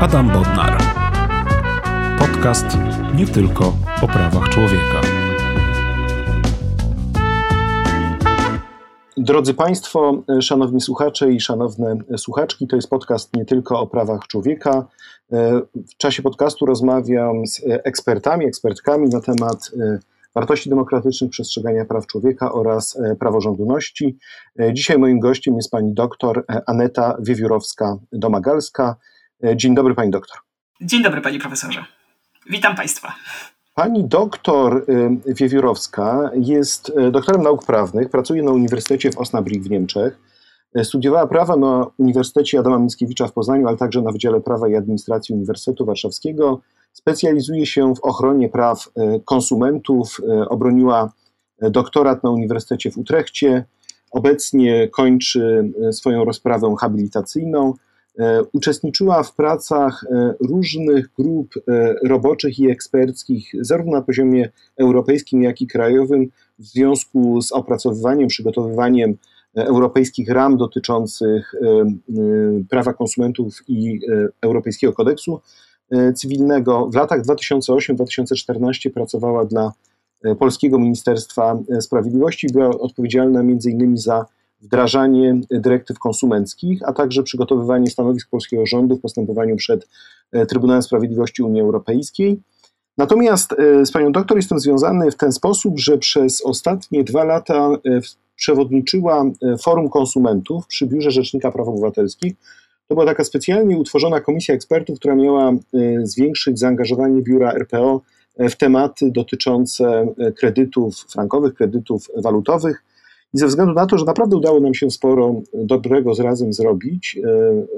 Adam Bodnar. Podcast nie tylko o prawach człowieka. Drodzy Państwo, szanowni słuchacze i szanowne słuchaczki, to jest podcast nie tylko o prawach człowieka. W czasie podcastu rozmawiam z ekspertami, ekspertkami na temat wartości demokratycznych, przestrzegania praw człowieka oraz praworządności. Dzisiaj moim gościem jest pani doktor Aneta Wiewiórowska-Domagalska. Dzień dobry, pani doktor. Dzień dobry, panie profesorze. Witam państwa. Pani doktor y, Wiewiórowska jest y, doktorem nauk prawnych, pracuje na Uniwersytecie w Osnabrück w Niemczech. Studiowała prawa na Uniwersytecie Adama Mickiewicza w Poznaniu, ale także na Wydziale Prawa i Administracji Uniwersytetu Warszawskiego. Specjalizuje się w ochronie praw konsumentów, obroniła doktorat na Uniwersytecie w Utrechcie. Obecnie kończy swoją rozprawę habilitacyjną. E, uczestniczyła w pracach e, różnych grup e, roboczych i eksperckich, zarówno na poziomie europejskim, jak i krajowym, w związku z opracowywaniem, przygotowywaniem europejskich ram dotyczących prawa konsumentów i Europejskiego Kodeksu Cywilnego. W latach 2008-2014 pracowała dla Polskiego Ministerstwa Sprawiedliwości, była odpowiedzialna m.in. za wdrażanie dyrektyw konsumenckich, a także przygotowywanie stanowisk polskiego rządu w postępowaniu przed e, Trybunałem Sprawiedliwości Unii Europejskiej. Natomiast e, z panią doktor jestem związany w ten sposób, że przez ostatnie dwa lata e, przewodniczyła Forum Konsumentów przy Biurze Rzecznika Praw Obywatelskich. To była taka specjalnie utworzona komisja ekspertów, która miała zwiększyć zaangażowanie biura RPO w tematy dotyczące kredytów frankowych, kredytów walutowych. I ze względu na to, że naprawdę udało nam się sporo dobrego z razem zrobić,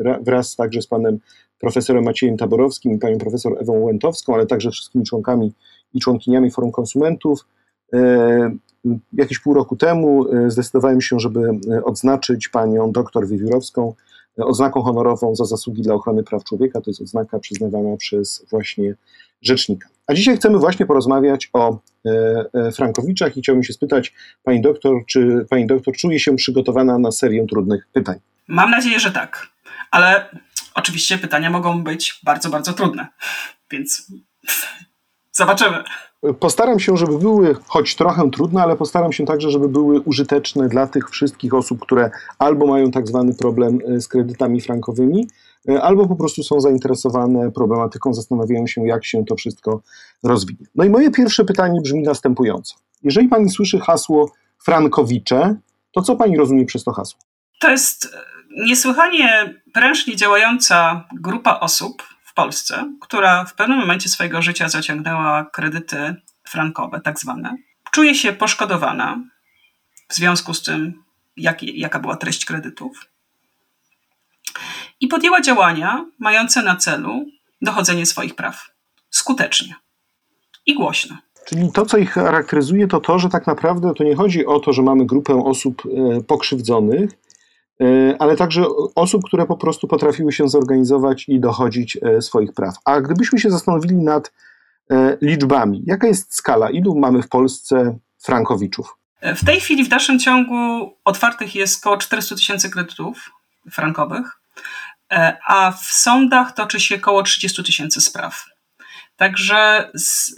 e, wraz także z panem profesorem Maciejem Taborowskim i panią profesor Ewą Łętowską, ale także wszystkimi członkami i członkiniami Forum Konsumentów, e, jakieś pół roku temu e, zdecydowałem się, żeby odznaczyć panią doktor Wiewiórowską odznaką honorową za zasługi dla ochrony praw człowieka. To jest odznaka przyznawana przez właśnie rzecznika. A dzisiaj chcemy właśnie porozmawiać o e, e, Frankowiczach i chciałbym się spytać pani doktor, czy pani doktor czuje się przygotowana na serię trudnych pytań? Mam nadzieję, że tak, ale oczywiście pytania mogą być bardzo, bardzo trudne, więc zobaczymy. Postaram się, żeby były choć trochę trudne, ale postaram się także, żeby były użyteczne dla tych wszystkich osób, które albo mają tak zwany problem e, z kredytami frankowymi, albo po prostu są zainteresowane problematyką, zastanawiają się, jak się to wszystko rozwinie. No i moje pierwsze pytanie brzmi następująco. Jeżeli pani słyszy hasło Frankowicze, to co pani rozumie przez to hasło? To jest e, niesłychanie prężnie działająca grupa osób, Polsce, która w pewnym momencie swojego życia zaciągnęła kredyty frankowe, tak zwane, czuje się poszkodowana w związku z tym, jak, jaka była treść kredytów, i podjęła działania mające na celu dochodzenie swoich praw skutecznie i głośno. Czyli to, co ich charakteryzuje, to to, że tak naprawdę to nie chodzi o to, że mamy grupę osób e, pokrzywdzonych, E, ale także osób, które po prostu potrafiły się zorganizować i dochodzić e, swoich praw. A gdybyśmy się zastanowili nad liczbami, jaka jest skala, ilu mamy w Polsce frankowiczów? W tej chwili w dalszym ciągu otwartych jest około 400 tysięcy kredytów frankowych, a w sądach toczy się około 30 tysięcy spraw. Także z,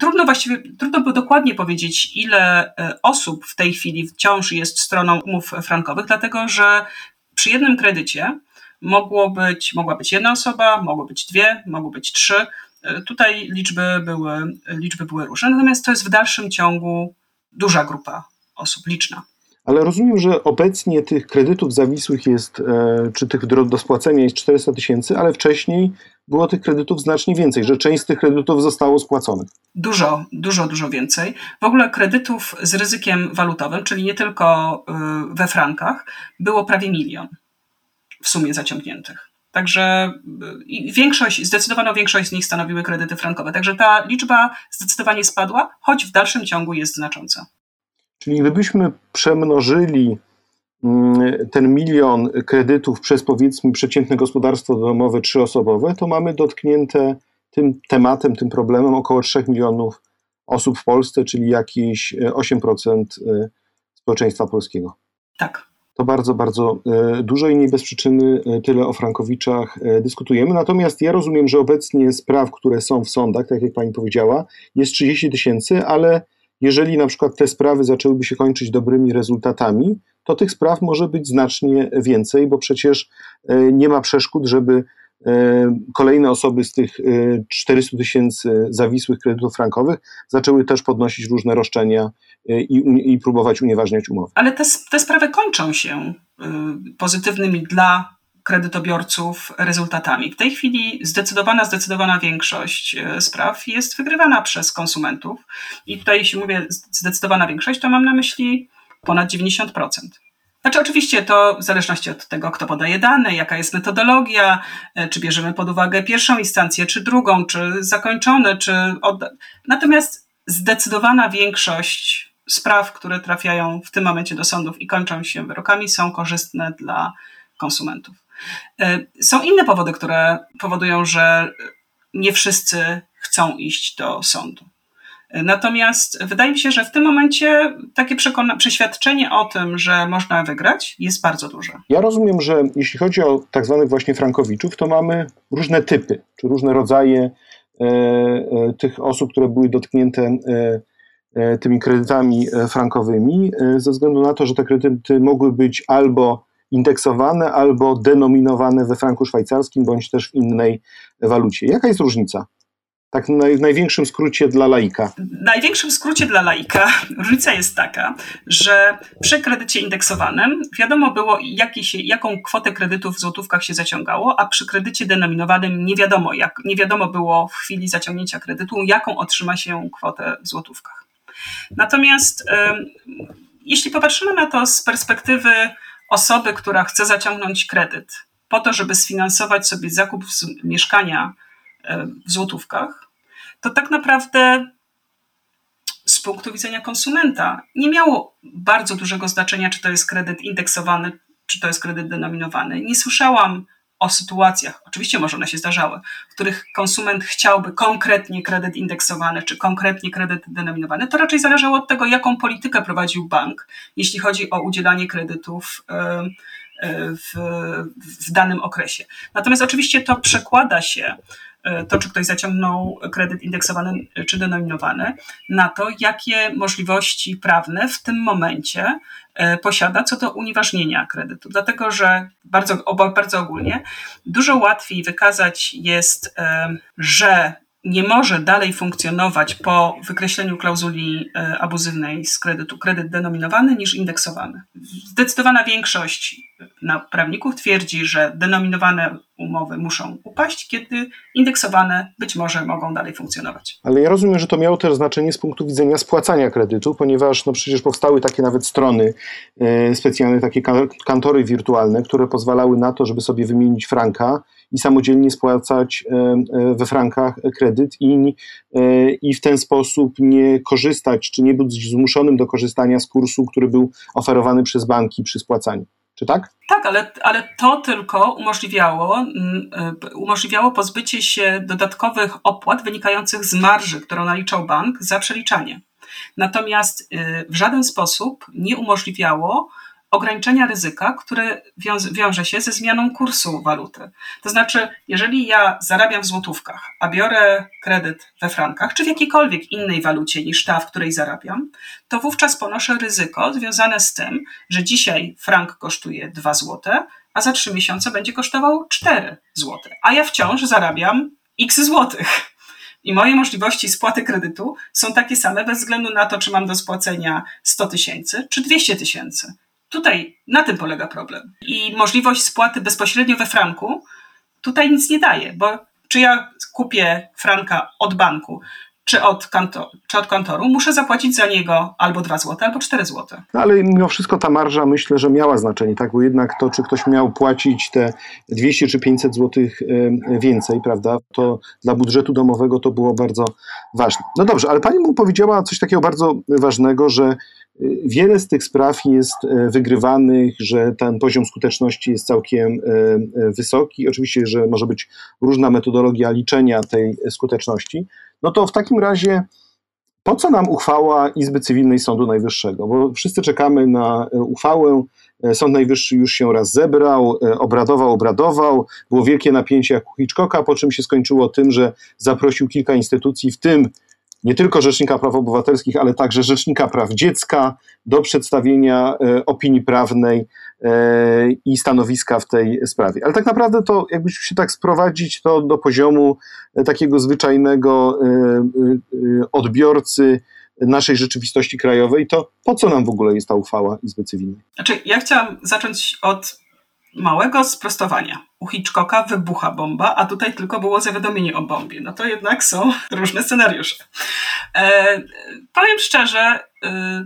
trudno właściwie, trudno by dokładnie powiedzieć, ile e, osób w tej chwili wciąż jest stroną umów frankowych, dlatego że przy jednym kredycie mogło być, mogła być jedna osoba, mogło być dwie, mogły być trzy. E, tutaj liczby były, liczby były różne, natomiast to jest w dalszym ciągu duża grupa osób, liczna. Ale rozumiem, że obecnie tych kredytów zawisłych jest, e, czy tych do spłacenia jest 400 tysięcy, ale wcześniej było tych kredytów znacznie więcej, że część z tych kredytów zostało spłaconych. Dużo, dużo, dużo więcej. W ogóle kredytów z ryzykiem walutowym, czyli nie tylko y, we frankach, było prawie milion w sumie zaciągniętych. Także y, większość, zdecydowaną większość z nich stanowiły kredyty frankowe. Także ta liczba zdecydowanie spadła, choć w dalszym ciągu jest znacząca. Czyli gdybyśmy przemnożyli mm, ten milion kredytów przez powiedzmy przeciętne gospodarstwo domowe trzyosobowe, to mamy dotknięte tym tematem, tym problemem około 3 milionów osób w Polsce, czyli jakieś 8% e, społeczeństwa polskiego. Tak. to bardzo, bardzo dużo i nie bez przyczyny tyle o Frankowiczach dyskutujemy. Natomiast ja rozumiem, że obecnie spraw, które są w sądach, tak jak pani powiedziała, jest 30 tysięcy, ale jeżeli na przykład te sprawy zaczęłyby się kończyć dobrymi rezultatami, to tych spraw może być znacznie więcej, bo przecież nie ma przeszkód, żeby E, kolejne osoby z tych 400 e, tysięcy zawisłych kredytów frankowych zaczęły też podnosić różne roszczenia e, i, i próbować unieważniać umowy. Ale te, te sprawy kończą się pozytywnymi dla kredytobiorców rezultatami. W tej chwili zdecydowana, zdecydowana większość spraw jest wygrywana przez konsumentów. I tutaj, jeśli mówię zdecydowana większość, to mam na myśli ponad 90%. Znaczy, oczywiście to w zależności od tego, kto podaje dane, jaka jest metodologia, e, czy bierzemy pod uwagę pierwszą instancję, czy drugą, czy zakończone, czy. Od... Natomiast zdecydowana większość spraw, które trafiają w tym momencie do sądów i kończą się wyrokami, są korzystne dla konsumentów. E, są inne powody, które powodują, że nie wszyscy chcą iść do sądu. Natomiast wydaje mi się, że w tym momencie takie przeświadczenie o tym, że można wygrać, jest bardzo duże. Ja rozumiem, że jeśli chodzi o tak zwanych właśnie frankowiczów, to mamy różne typy, czy różne rodzaje e, e, tych osób, które były dotknięte e, e tymi kredytami e, frankowymi, e, ze względu na to, że te kredyty mogły być albo indeksowane, albo denominowane we franku szwajcarskim, bądź też w innej walucie. Jaka jest różnica? Tak w największym skrócie dla laika. W największym skrócie dla laika różnica jest taka, że przy kredycie indeksowanym wiadomo było, się, jaką kwotę kredytów w złotówkach się zaciągało, a przy kredycie denominowanym nie wiadomo, jak, nie wiadomo było w chwili zaciągnięcia kredytu, jaką otrzyma się kwotę w złotówkach. Natomiast jeśli popatrzymy na to z perspektywy osoby, która chce zaciągnąć kredyt po to, żeby sfinansować sobie zakup mieszkania E, w złotówkach, to tak naprawdę z punktu widzenia konsumenta nie miało bardzo dużego znaczenia, czy to jest kredyt indeksowany, czy to jest kredyt denominowany. Nie słyszałam o sytuacjach, oczywiście może one się zdarzały, w których konsument chciałby konkretnie kredyt indeksowany, czy konkretnie kredyt denominowany. To raczej zależało od tego, jaką politykę prowadził bank, jeśli chodzi o udzielanie kredytów e, e, w, w danym okresie. Natomiast oczywiście to przekłada się to, czy ktoś zaciągnął kredyt indeksowany czy denominowany, na to, jakie możliwości prawne w tym momencie e, posiada co do unieważnienia kredytu. Dlatego, że bardzo, bardzo ogólnie dużo łatwiej wykazać jest, e, że nie może dalej funkcjonować po wykreśleniu klauzuli abuzywnej z kredytu kredyt denominowany niż indeksowany. Zdecydowana większość prawników twierdzi, że denominowane umowy muszą upaść, kiedy indeksowane być może mogą dalej funkcjonować. Ale ja rozumiem, że to miało też znaczenie z punktu widzenia spłacania kredytu, ponieważ no przecież powstały takie nawet strony, e, specjalne takie kantory wirtualne, które pozwalały na to, żeby sobie wymienić franka i samodzielnie spłacać e, e, we frankach kredyt i, i w ten sposób nie korzystać, czy nie być zmuszonym do korzystania z kursu, który był oferowany przez banki przy spłacaniu. Czy tak? Tak, ale, ale to tylko umożliwiało, mm, e, umożliwiało pozbycie się dodatkowych opłat wynikających z marży, którą naliczał bank za przeliczanie. Natomiast e, w żaden sposób nie umożliwiało ograniczenia ryzyka, które wiąże się ze zmianą kursu waluty. To znaczy, jeżeli ja zarabiam w złotówkach, a biorę kredyt we frankach, czy w jakiejkolwiek innej walucie niż ta, w której zarabiam, to wówczas ponoszę ryzyko związane z tym, że dzisiaj frank kosztuje 2 złote, a za 3 miesiące będzie kosztował 4 złote, a ja wciąż zarabiam x złotych. I moje możliwości spłaty kredytu są takie same bez względu na to, czy mam do spłacenia 100 tysięcy czy 200 tysięcy. Tutaj na tym polega problem. I możliwość spłaty bezpośrednio we franku tutaj nic nie daje, bo czy ja kupię franka od banku, czy od, kanto, czy od kantoru, muszę zapłacić za niego albo 2 zł, albo 4 zł. No ale mimo wszystko ta marża myślę, że miała znaczenie, tak? Bo jednak to, czy ktoś miał płacić te 200 czy 500 zł więcej, prawda, to dla budżetu domowego to było bardzo ważne. No dobrze, ale pani mu powiedziała coś takiego bardzo ważnego, że Wiele z tych spraw jest e, wygrywanych, że ten poziom skuteczności jest całkiem e, e, wysoki. Oczywiście, że może być różna metodologia liczenia tej skuteczności. No to w takim razie po co nam uchwała Izby Cywilnej Sądu Najwyższego? Bo wszyscy czekamy na uchwałę. Sąd Najwyższy już się raz zebrał, obradował, obradował. Było wielkie napięcie jak u Hitchcocka, po czym się skończyło tym, że zaprosił kilka instytucji, w tym nie tylko Rzecznika Praw Obywatelskich, ale także Rzecznika Praw Dziecka do przedstawienia e, opinii prawnej e, i stanowiska w tej sprawie. Ale tak naprawdę to, jakbyśmy się tak sprowadzić to do poziomu e, takiego zwyczajnego odbiorcy naszej rzeczywistości krajowej, to po co nam w ogóle jest ta uchwała Izby Cywilnej? Znaczy, ja chciałam zacząć od małego sprostowania. U Hitchcocka wybucha bomba, a tutaj tylko było zawiadomienie o bombie. No to jednak są różne scenariusze. E, powiem szczerze, e,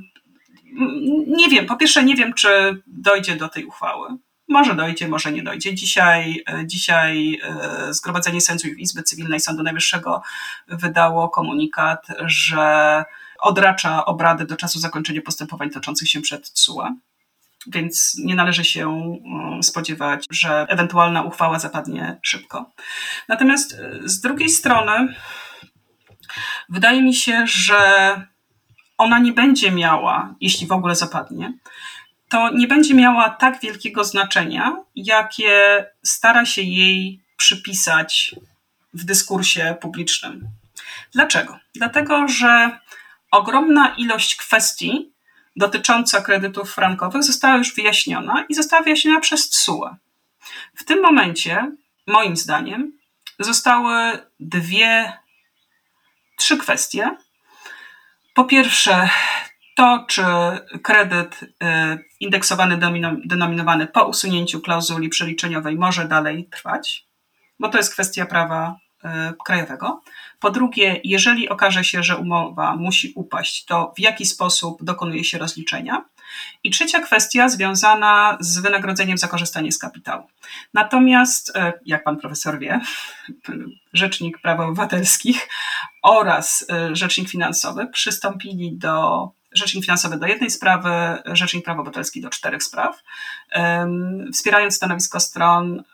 nie wiem, po pierwsze nie wiem, czy dojdzie do tej uchwały. Może dojdzie, może nie dojdzie. Dzisiaj, e, dzisiaj e, Zgromadzenie Sędziów Izby Cywilnej Sądu Najwyższego wydało komunikat, że odracza obrady do czasu zakończenia postępowań toczących się przed TSUE więc nie należy się mm, spodziewać, że ewentualna uchwała zapadnie szybko. Natomiast e, z drugiej strony, wydaje mi się, że ona nie będzie miała, jeśli w ogóle zapadnie, to nie będzie miała tak wielkiego znaczenia, jakie stara się jej przypisać w dyskursie publicznym. Dlaczego? Dlatego, że ogromna ilość kwestii dotycząca kredytów frankowych została już wyjaśniona i została wyjaśniona przez TSUE. W tym momencie, moim zdaniem, zostały dwie, trzy kwestie. Po pierwsze, to, czy kredyt y, indeksowany, denominowany po usunięciu klauzuli przeliczeniowej może dalej trwać, bo to jest kwestia prawa y, krajowego. Po drugie, jeżeli okaże się, że umowa musi upaść, to w jaki sposób dokonuje się rozliczenia? I trzecia kwestia związana z wynagrodzeniem za korzystanie z kapitału. Natomiast, e, jak pan profesor wie, Rzecznik Praw Obywatelskich oraz e, Rzecznik Finansowy przystąpili do Rzecznik Finansowy do jednej sprawy, Rzecznik Praw Obywatelskich do czterech spraw, wspierając stanowisko stron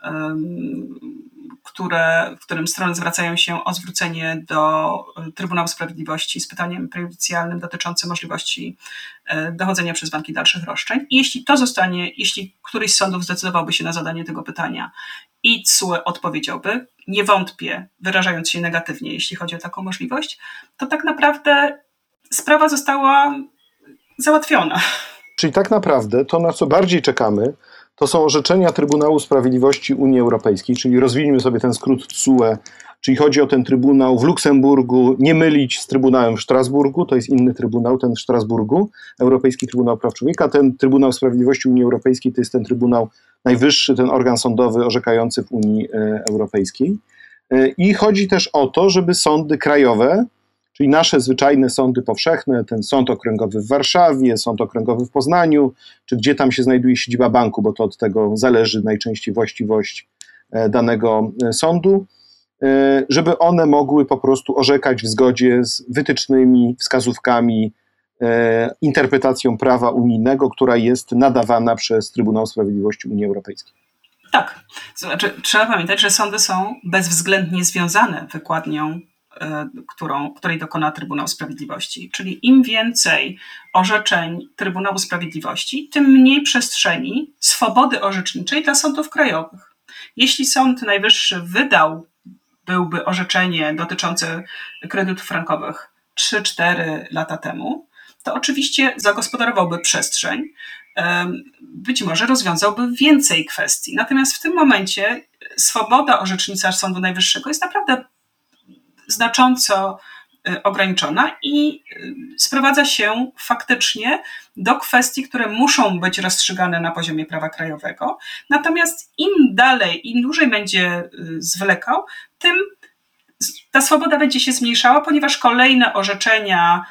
które, w którym strony zwracają się o zwrócenie do e, Trybunału Sprawiedliwości z pytaniem prejudycjalnym dotyczącym możliwości e, dochodzenia przez banki dalszych roszczeń. I jeśli to zostanie, jeśli któryś z sądów zdecydowałby się na zadanie tego pytania i CUE odpowiedziałby, nie wątpię, wyrażając się negatywnie, jeśli chodzi o taką możliwość, to tak naprawdę sprawa została załatwiona. Czyli tak naprawdę to, na co bardziej czekamy, to są orzeczenia Trybunału Sprawiedliwości Unii Europejskiej, czyli rozwijmy sobie ten skrót TSUE, czyli chodzi o ten Trybunał w Luksemburgu, nie mylić z Trybunałem w Strasburgu, to jest inny Trybunał, ten w Strasburgu, Europejski Trybunał Praw Człowieka, ten Trybunał Sprawiedliwości Unii Europejskiej to jest ten Trybunał najwyższy, ten organ sądowy orzekający w Unii e, Europejskiej. E, I chodzi też o to, żeby sądy krajowe, czyli nasze zwyczajne sądy powszechne, ten sąd okręgowy w Warszawie, sąd okręgowy w Poznaniu, czy gdzie tam się znajduje siedziba banku, bo to od tego zależy najczęściej właściwość e, danego e, sądu, e, żeby one mogły po prostu orzekać w zgodzie z wytycznymi, wskazówkami, interpretacją prawa unijnego, która jest nadawana przez Trybunał Sprawiedliwości Unii Europejskiej. Tak. Znaczy, trzeba pamiętać, że sądy są bezwzględnie związane wykładnią którą, której dokona Trybunał Sprawiedliwości. Czyli im więcej orzeczeń Trybunału Sprawiedliwości, tym mniej przestrzeni swobody orzeczniczej dla sądów krajowych. Jeśli Sąd Najwyższy wydał byłby orzeczenie dotyczące kredytów frankowych 3-4 lata temu, to oczywiście zagospodarowałby przestrzeń, być może rozwiązałby więcej kwestii. Natomiast w tym momencie swoboda orzecznicza Sądu Najwyższego jest naprawdę znacząco y, ograniczona i y, sprowadza się faktycznie do kwestii, które muszą być rozstrzygane na poziomie prawa krajowego. Natomiast im dalej, im dłużej będzie y, zwlekał, tym ta swoboda będzie się zmniejszała, ponieważ kolejne orzeczenia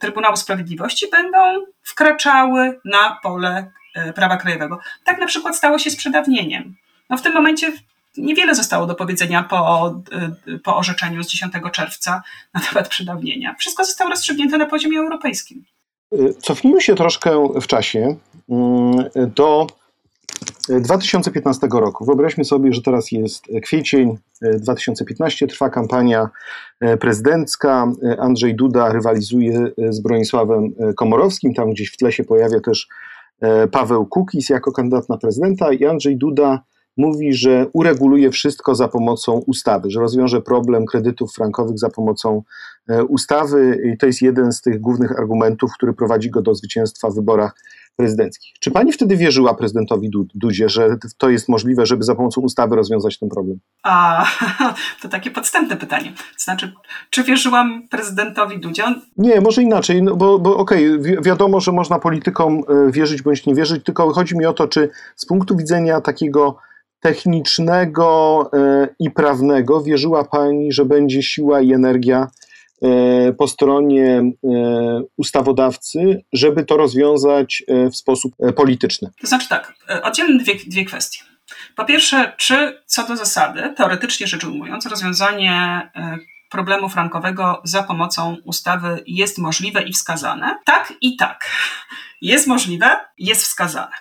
Trybunału Sprawiedliwości będą wkraczały na pole prawa krajowego. Tak na przykład stało się z przedawnieniem. No w tym momencie Niewiele zostało do powiedzenia po, y, po orzeczeniu z 10 czerwca na temat przedawnienia. Wszystko zostało rozstrzygnięte na poziomie europejskim. Y, cofnijmy się troszkę w czasie mm, do 2015 roku. Wyobraźmy sobie, że teraz jest kwiecień 2015, trwa kampania prezydencka. Andrzej Duda rywalizuje z Bronisławem Komorowskim. Tam gdzieś w tle się pojawia też Paweł Kukis jako kandydat na prezydenta i Andrzej Duda mówi, że ureguluje wszystko za pomocą ustawy, że rozwiąże problem kredytów frankowych za pomocą e, ustawy i to jest jeden z tych głównych argumentów, który prowadzi go do zwycięstwa w wyborach prezydenckich. Czy pani wtedy wierzyła prezydentowi Dudzie, że to jest możliwe, żeby za pomocą ustawy rozwiązać ten problem? A, to takie podstępne pytanie. To znaczy, czy wierzyłam prezydentowi Dudzie? Nie, może inaczej, no bo, bo okej, okay, wiadomo, że można politykom e, wierzyć bądź nie wierzyć, tylko chodzi mi o to, czy z punktu widzenia takiego technicznego e, i prawnego wierzyła Pani, że będzie siła i energia e, po stronie e, ustawodawcy, żeby to rozwiązać w sposób polityczny? To znaczy tak, oddzielmy dwie, dwie kwestie. Po pierwsze, czy co do zasady, teoretycznie rzecz ujmując, rozwiązanie problemu frankowego za pomocą ustawy jest możliwe i wskazane? Tak i tak. Jest możliwe, jest wskazane.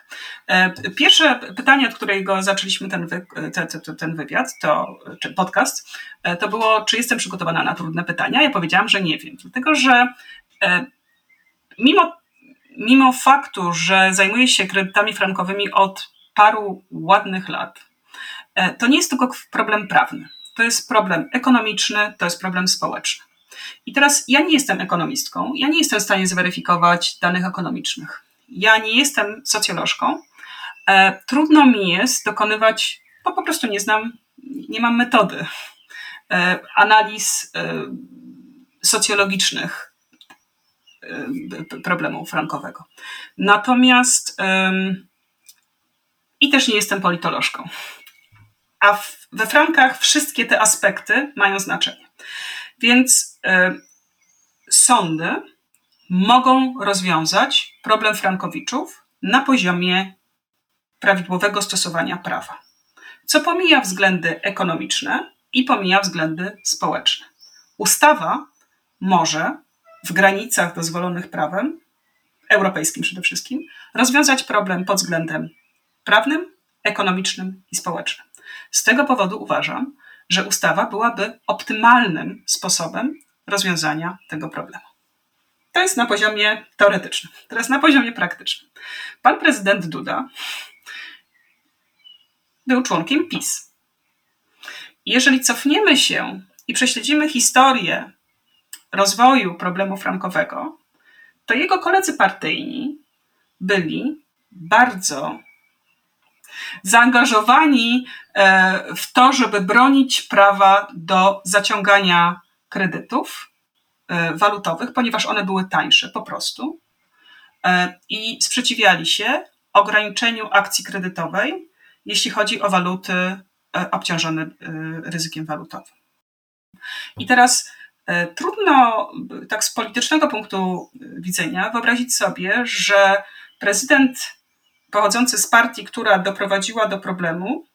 E, pierwsze pytanie, od którego zaczęliśmy ten, wy, te, te, ten wywiad, to, czy podcast, e, to było, czy jestem przygotowana na trudne pytania. Ja powiedziałam, że nie wiem, dlatego że e, mimo, mimo faktu, że zajmuję się kredytami frankowymi od paru ładnych lat, to nie jest tylko problem prawny. To jest problem ekonomiczny, to jest problem społeczny. I teraz ja nie jestem ekonomistką, ja nie jestem w stanie zweryfikować danych ekonomicznych. Ja nie jestem socjolożką. E, trudno mi jest dokonywać, bo po prostu nie znam, nie mam metody e, analiz e, socjologicznych e, problemu frankowego. Natomiast i też nie jestem politolożką. A w, we frankach wszystkie te aspekty mają znaczenie. Więc y, sądy mogą rozwiązać problem frankowiczów na poziomie prawidłowego stosowania prawa, co pomija względy ekonomiczne i pomija względy społeczne. Ustawa może w granicach dozwolonych prawem, europejskim przede wszystkim, rozwiązać problem pod względem prawnym, ekonomicznym i społecznym. Z tego powodu uważam, że ustawa byłaby optymalnym sposobem rozwiązania tego problemu. To jest na poziomie teoretycznym. Teraz na poziomie praktycznym. Pan prezydent Duda był członkiem PiS. Jeżeli cofniemy się i prześledzimy historię rozwoju problemu frankowego, to jego koledzy partyjni byli bardzo zaangażowani e, w to, żeby bronić prawa do zaciągania kredytów e, walutowych, ponieważ one były tańsze po prostu e, i sprzeciwiali się ograniczeniu akcji kredytowej, jeśli chodzi o waluty obciążone ryzykiem walutowym. I teraz trudno tak z politycznego punktu widzenia wyobrazić sobie, że prezydent pochodzący z partii, która doprowadziła do problemu,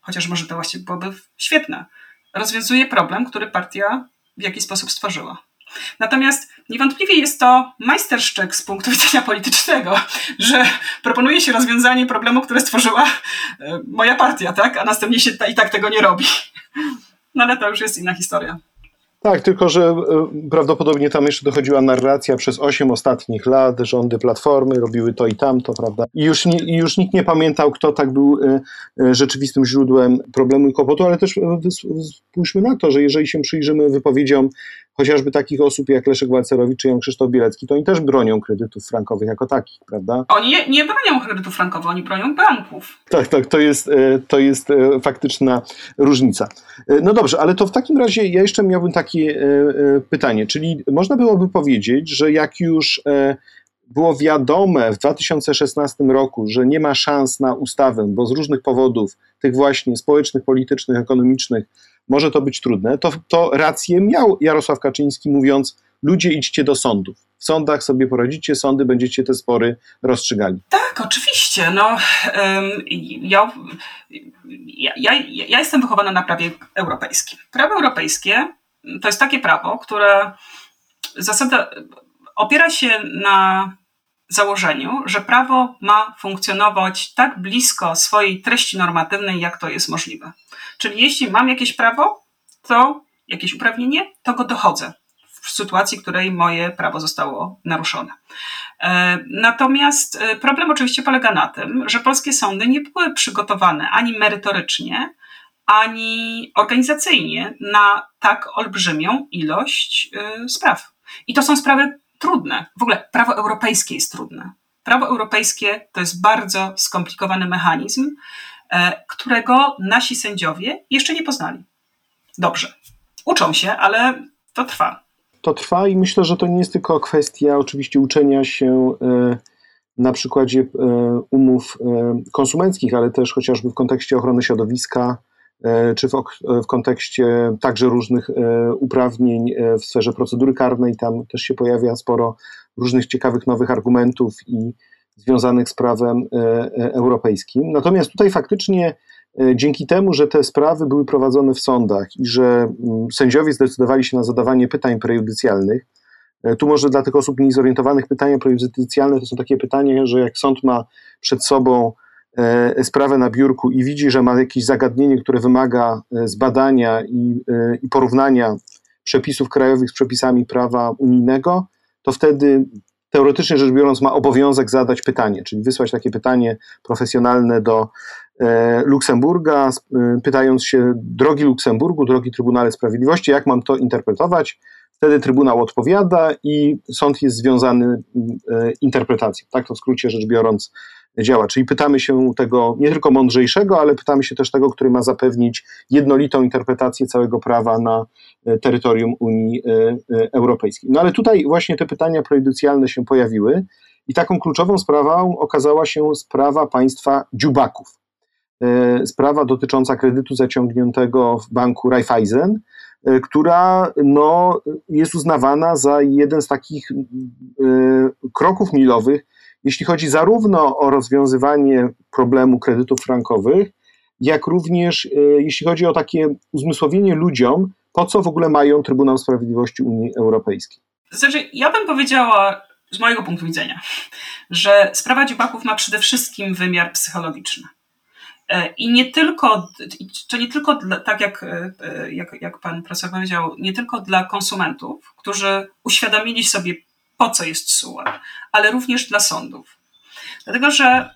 chociaż może to właściwie byłoby świetne, rozwiązuje problem, który partia w jakiś sposób stworzyła. Natomiast niewątpliwie jest to majsterszczyk z punktu widzenia politycznego, że proponuje się rozwiązanie problemu, które stworzyła e, moja partia, tak? a następnie się i tak tego nie robi. No ale to już jest inna historia. Tak, tylko że e, prawdopodobnie tam jeszcze dochodziła narracja przez osiem ostatnich lat, rządy Platformy robiły to i tamto, prawda? I już, nie, już nikt nie pamiętał, kto tak był e, e, rzeczywistym źródłem problemu i kłopotu, ale też spójrzmy na to, że jeżeli się przyjrzymy wypowiedziom chociażby takich osób jak Leszek Balcerowicz czy Jan Krzysztof Bielecki, to oni też bronią kredytów frankowych jako takich, prawda? Oni nie, nie bronią kredytów frankowych, oni bronią banków. Tak, tak, to jest, e, to jest e, faktyczna różnica. E, no dobrze, ale to w takim razie ja jeszcze miałbym takie pytanie, czyli można byłoby powiedzieć, że jak już było wiadome w 2016 roku, że nie ma szans na ustawę, bo z różnych powodów, tych właśnie społecznych, politycznych, ekonomicznych, może to być trudne, to, to rację miał Jarosław Kaczyński mówiąc, ludzie idźcie do sądów. W sądach sobie poradzicie, sądy będziecie te spory rozstrzygali. Tak, oczywiście. No, ja, ja, ja, ja jestem wychowana na prawie europejskim. Prawo europejskie to jest takie prawo, które zasada opiera się na założeniu, że prawo ma funkcjonować tak blisko swojej treści normatywnej, jak to jest możliwe. Czyli jeśli mam jakieś prawo, to jakieś uprawnienie, to go dochodzę w sytuacji, w której moje prawo zostało naruszone. E, natomiast e, problem oczywiście polega na tym, że polskie sądy nie były przygotowane ani merytorycznie, ani organizacyjnie na tak olbrzymią ilość e, spraw. I to są sprawy trudne. W ogóle prawo europejskie jest trudne. Prawo europejskie to jest bardzo skomplikowany mechanizm, którego nasi sędziowie jeszcze nie poznali. Dobrze. Uczą się, ale to trwa to trwa i myślę, że to nie jest tylko kwestia oczywiście uczenia się e, na przykładzie e, umów e, konsumenckich, ale też chociażby w kontekście ochrony środowiska, czy w, w kontekście także różnych uprawnień w sferze procedury karnej. Tam też się pojawia sporo różnych ciekawych nowych argumentów i związanych z prawem europejskim. Natomiast tutaj faktycznie E, dzięki temu, że te sprawy były prowadzone w sądach i że mm, sędziowie zdecydowali się na zadawanie pytań prejudycjalnych, e, tu może dla tych osób niezorientowanych pytania prejudycjalne to są takie pytania, że jak sąd ma przed sobą e, sprawę na biurku i widzi, że ma jakieś zagadnienie, które wymaga zbadania i, i porównania przepisów krajowych z przepisami prawa unijnego, to wtedy teoretycznie rzecz biorąc ma obowiązek zadać pytanie, czyli wysłać takie pytanie profesjonalne do E, Luksemburga, e, pytając się, drogi Luksemburgu, drogi Trybunale Sprawiedliwości, jak mam to interpretować? Wtedy Trybunał odpowiada i sąd jest związany e, interpretacją. Tak to w skrócie rzecz biorąc działa. Czyli pytamy się tego nie tylko mądrzejszego, ale pytamy się też tego, który ma zapewnić jednolitą interpretację całego prawa na terytorium Unii Europejskiej. No ale tutaj właśnie te pytania prejudycjalne się pojawiły i taką kluczową sprawą okazała się sprawa państwa dziubaków. E, sprawa dotycząca kredytu zaciągniętego w banku Raiffeisen, e, która no, jest uznawana za jeden z takich e, kroków milowych, jeśli chodzi zarówno o rozwiązywanie problemu kredytów frankowych, jak również jeśli chodzi o takie uzmysłowienie ludziom, po co w ogóle mają Trybunał Sprawiedliwości Unii Europejskiej. Znaczy, ja bym powiedziała z mojego punktu widzenia, że sprawa dziubaków ma przede wszystkim wymiar psychologiczny. E, I nie tylko, to nie tylko tak jak, e, jak, jak pan profesor powiedział, nie tylko dla konsumentów, którzy uświadomili sobie, po co jest SUA, ale również dla sądów. Dlatego, że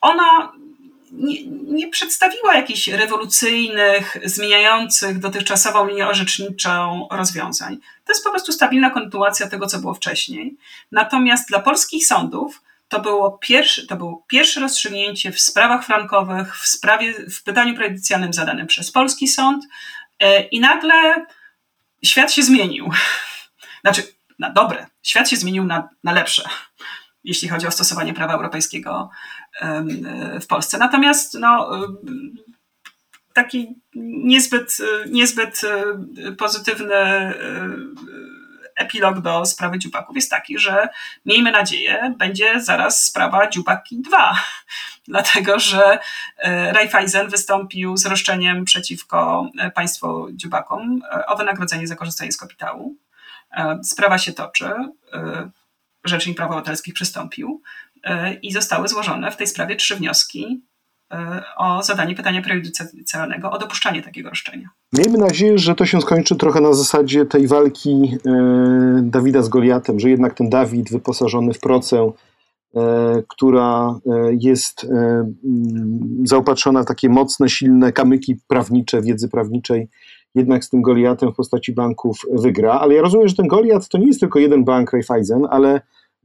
ona nie, nie, przedstawiła jakichś rewolucyjnych, zmieniających dotychczasową linię orzeczniczą rozwiązań. To jest po prostu stabilna kontynuacja tego, co było wcześniej. Natomiast dla polskich sądów to było, pierwszy, to było pierwsze rozstrzygnięcie w sprawach frankowych, w, sprawie, w pytaniu prejudycjalnym zadanym przez polski sąd e, i nagle świat się zmienił. Znaczy, na dobre. Świat się zmienił na, na lepsze, jeśli chodzi o stosowanie prawa europejskiego w Polsce. Natomiast no, taki niezbyt, niezbyt e, pozytywny e, epilog do sprawy dziupaków jest taki, że miejmy nadzieję, będzie zaraz sprawa dziupaki 2, dlatego że e, Raiffeisen wystąpił z roszczeniem przeciwko e, państwu dziubakom e, o wynagrodzenie za korzystanie z kapitału. Sprawa się toczy, Rzecznik Praw Obywatelskich przystąpił i zostały złożone w tej sprawie trzy wnioski o zadanie pytania prejudycjalnego o dopuszczanie takiego roszczenia. Miejmy nadzieję, że to się skończy trochę na zasadzie tej walki e, Dawida z Goliatem, że jednak ten Dawid wyposażony w procę, e, która e, jest zaopatrzona w takie mocne, silne kamyki prawnicze, wiedzy prawniczej, jednak z tym Goliatem w postaci banków wygra. Ale ja rozumiem, że ten Goliat to nie jest tylko jeden bank Raiffeisen, ale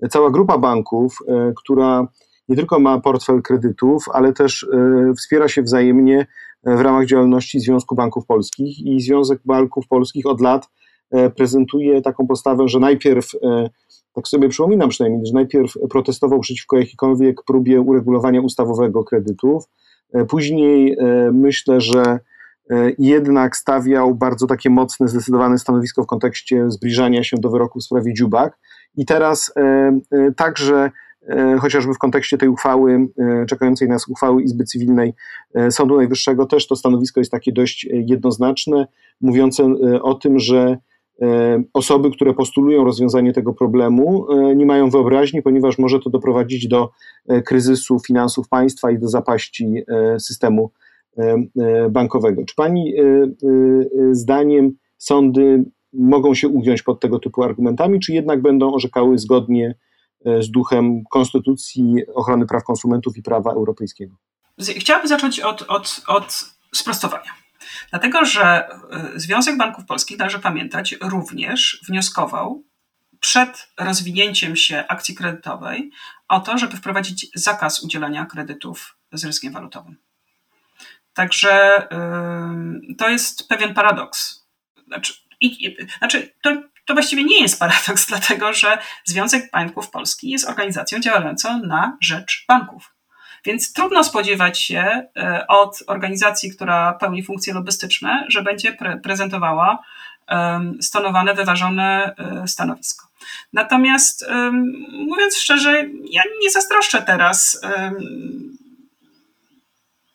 cała grupa banków, która nie tylko ma portfel kredytów, ale też e, wspiera się wzajemnie e, w ramach działalności Związku Banków Polskich i Związek Banków Polskich od lat e, prezentuje taką postawę, że najpierw, tak sobie przypominam przynajmniej, że najpierw protestował przeciwko jakiejkolwiek próbie uregulowania ustawowego kredytów, później myślę, że jednak stawiał bardzo takie mocne, zdecydowane stanowisko w kontekście zbliżania się do wyroku w sprawie Dziubak. I teraz także E, chociażby w kontekście tej uchwały, e, czekającej nas uchwały Izby Cywilnej e, Sądu Najwyższego, też to stanowisko jest takie dość jednoznaczne, mówiące o tym, że osoby, które postulują rozwiązanie tego problemu, nie mają wyobraźni, ponieważ może to doprowadzić do kryzysu finansów państwa i do zapaści systemu bankowego. Czy pani zdaniem sądy mogą się ugiąć pod tego typu argumentami, czy jednak będą orzekały zgodnie z duchem Konstytucji, ochrony praw konsumentów i prawa europejskiego? Chciałabym zacząć od, od, od sprostowania. Dlatego, że Związek Banków Polskich, należy pamiętać, również wnioskował przed rozwinięciem się akcji kredytowej o to, żeby wprowadzić zakaz udzielania kredytów z ryskiem walutowym. Także to jest pewien paradoks. Znaczy, i, znaczy to, to właściwie nie jest paradoks, dlatego że Związek Banków Polskich jest organizacją działającą na rzecz banków. Więc trudno spodziewać się e, od organizacji, która pełni funkcje lobbystyczne, że będzie pre prezentowała stonowane, wyważone e, stanowisko. Natomiast mówiąc szczerze, ja nie zazdroszczę teraz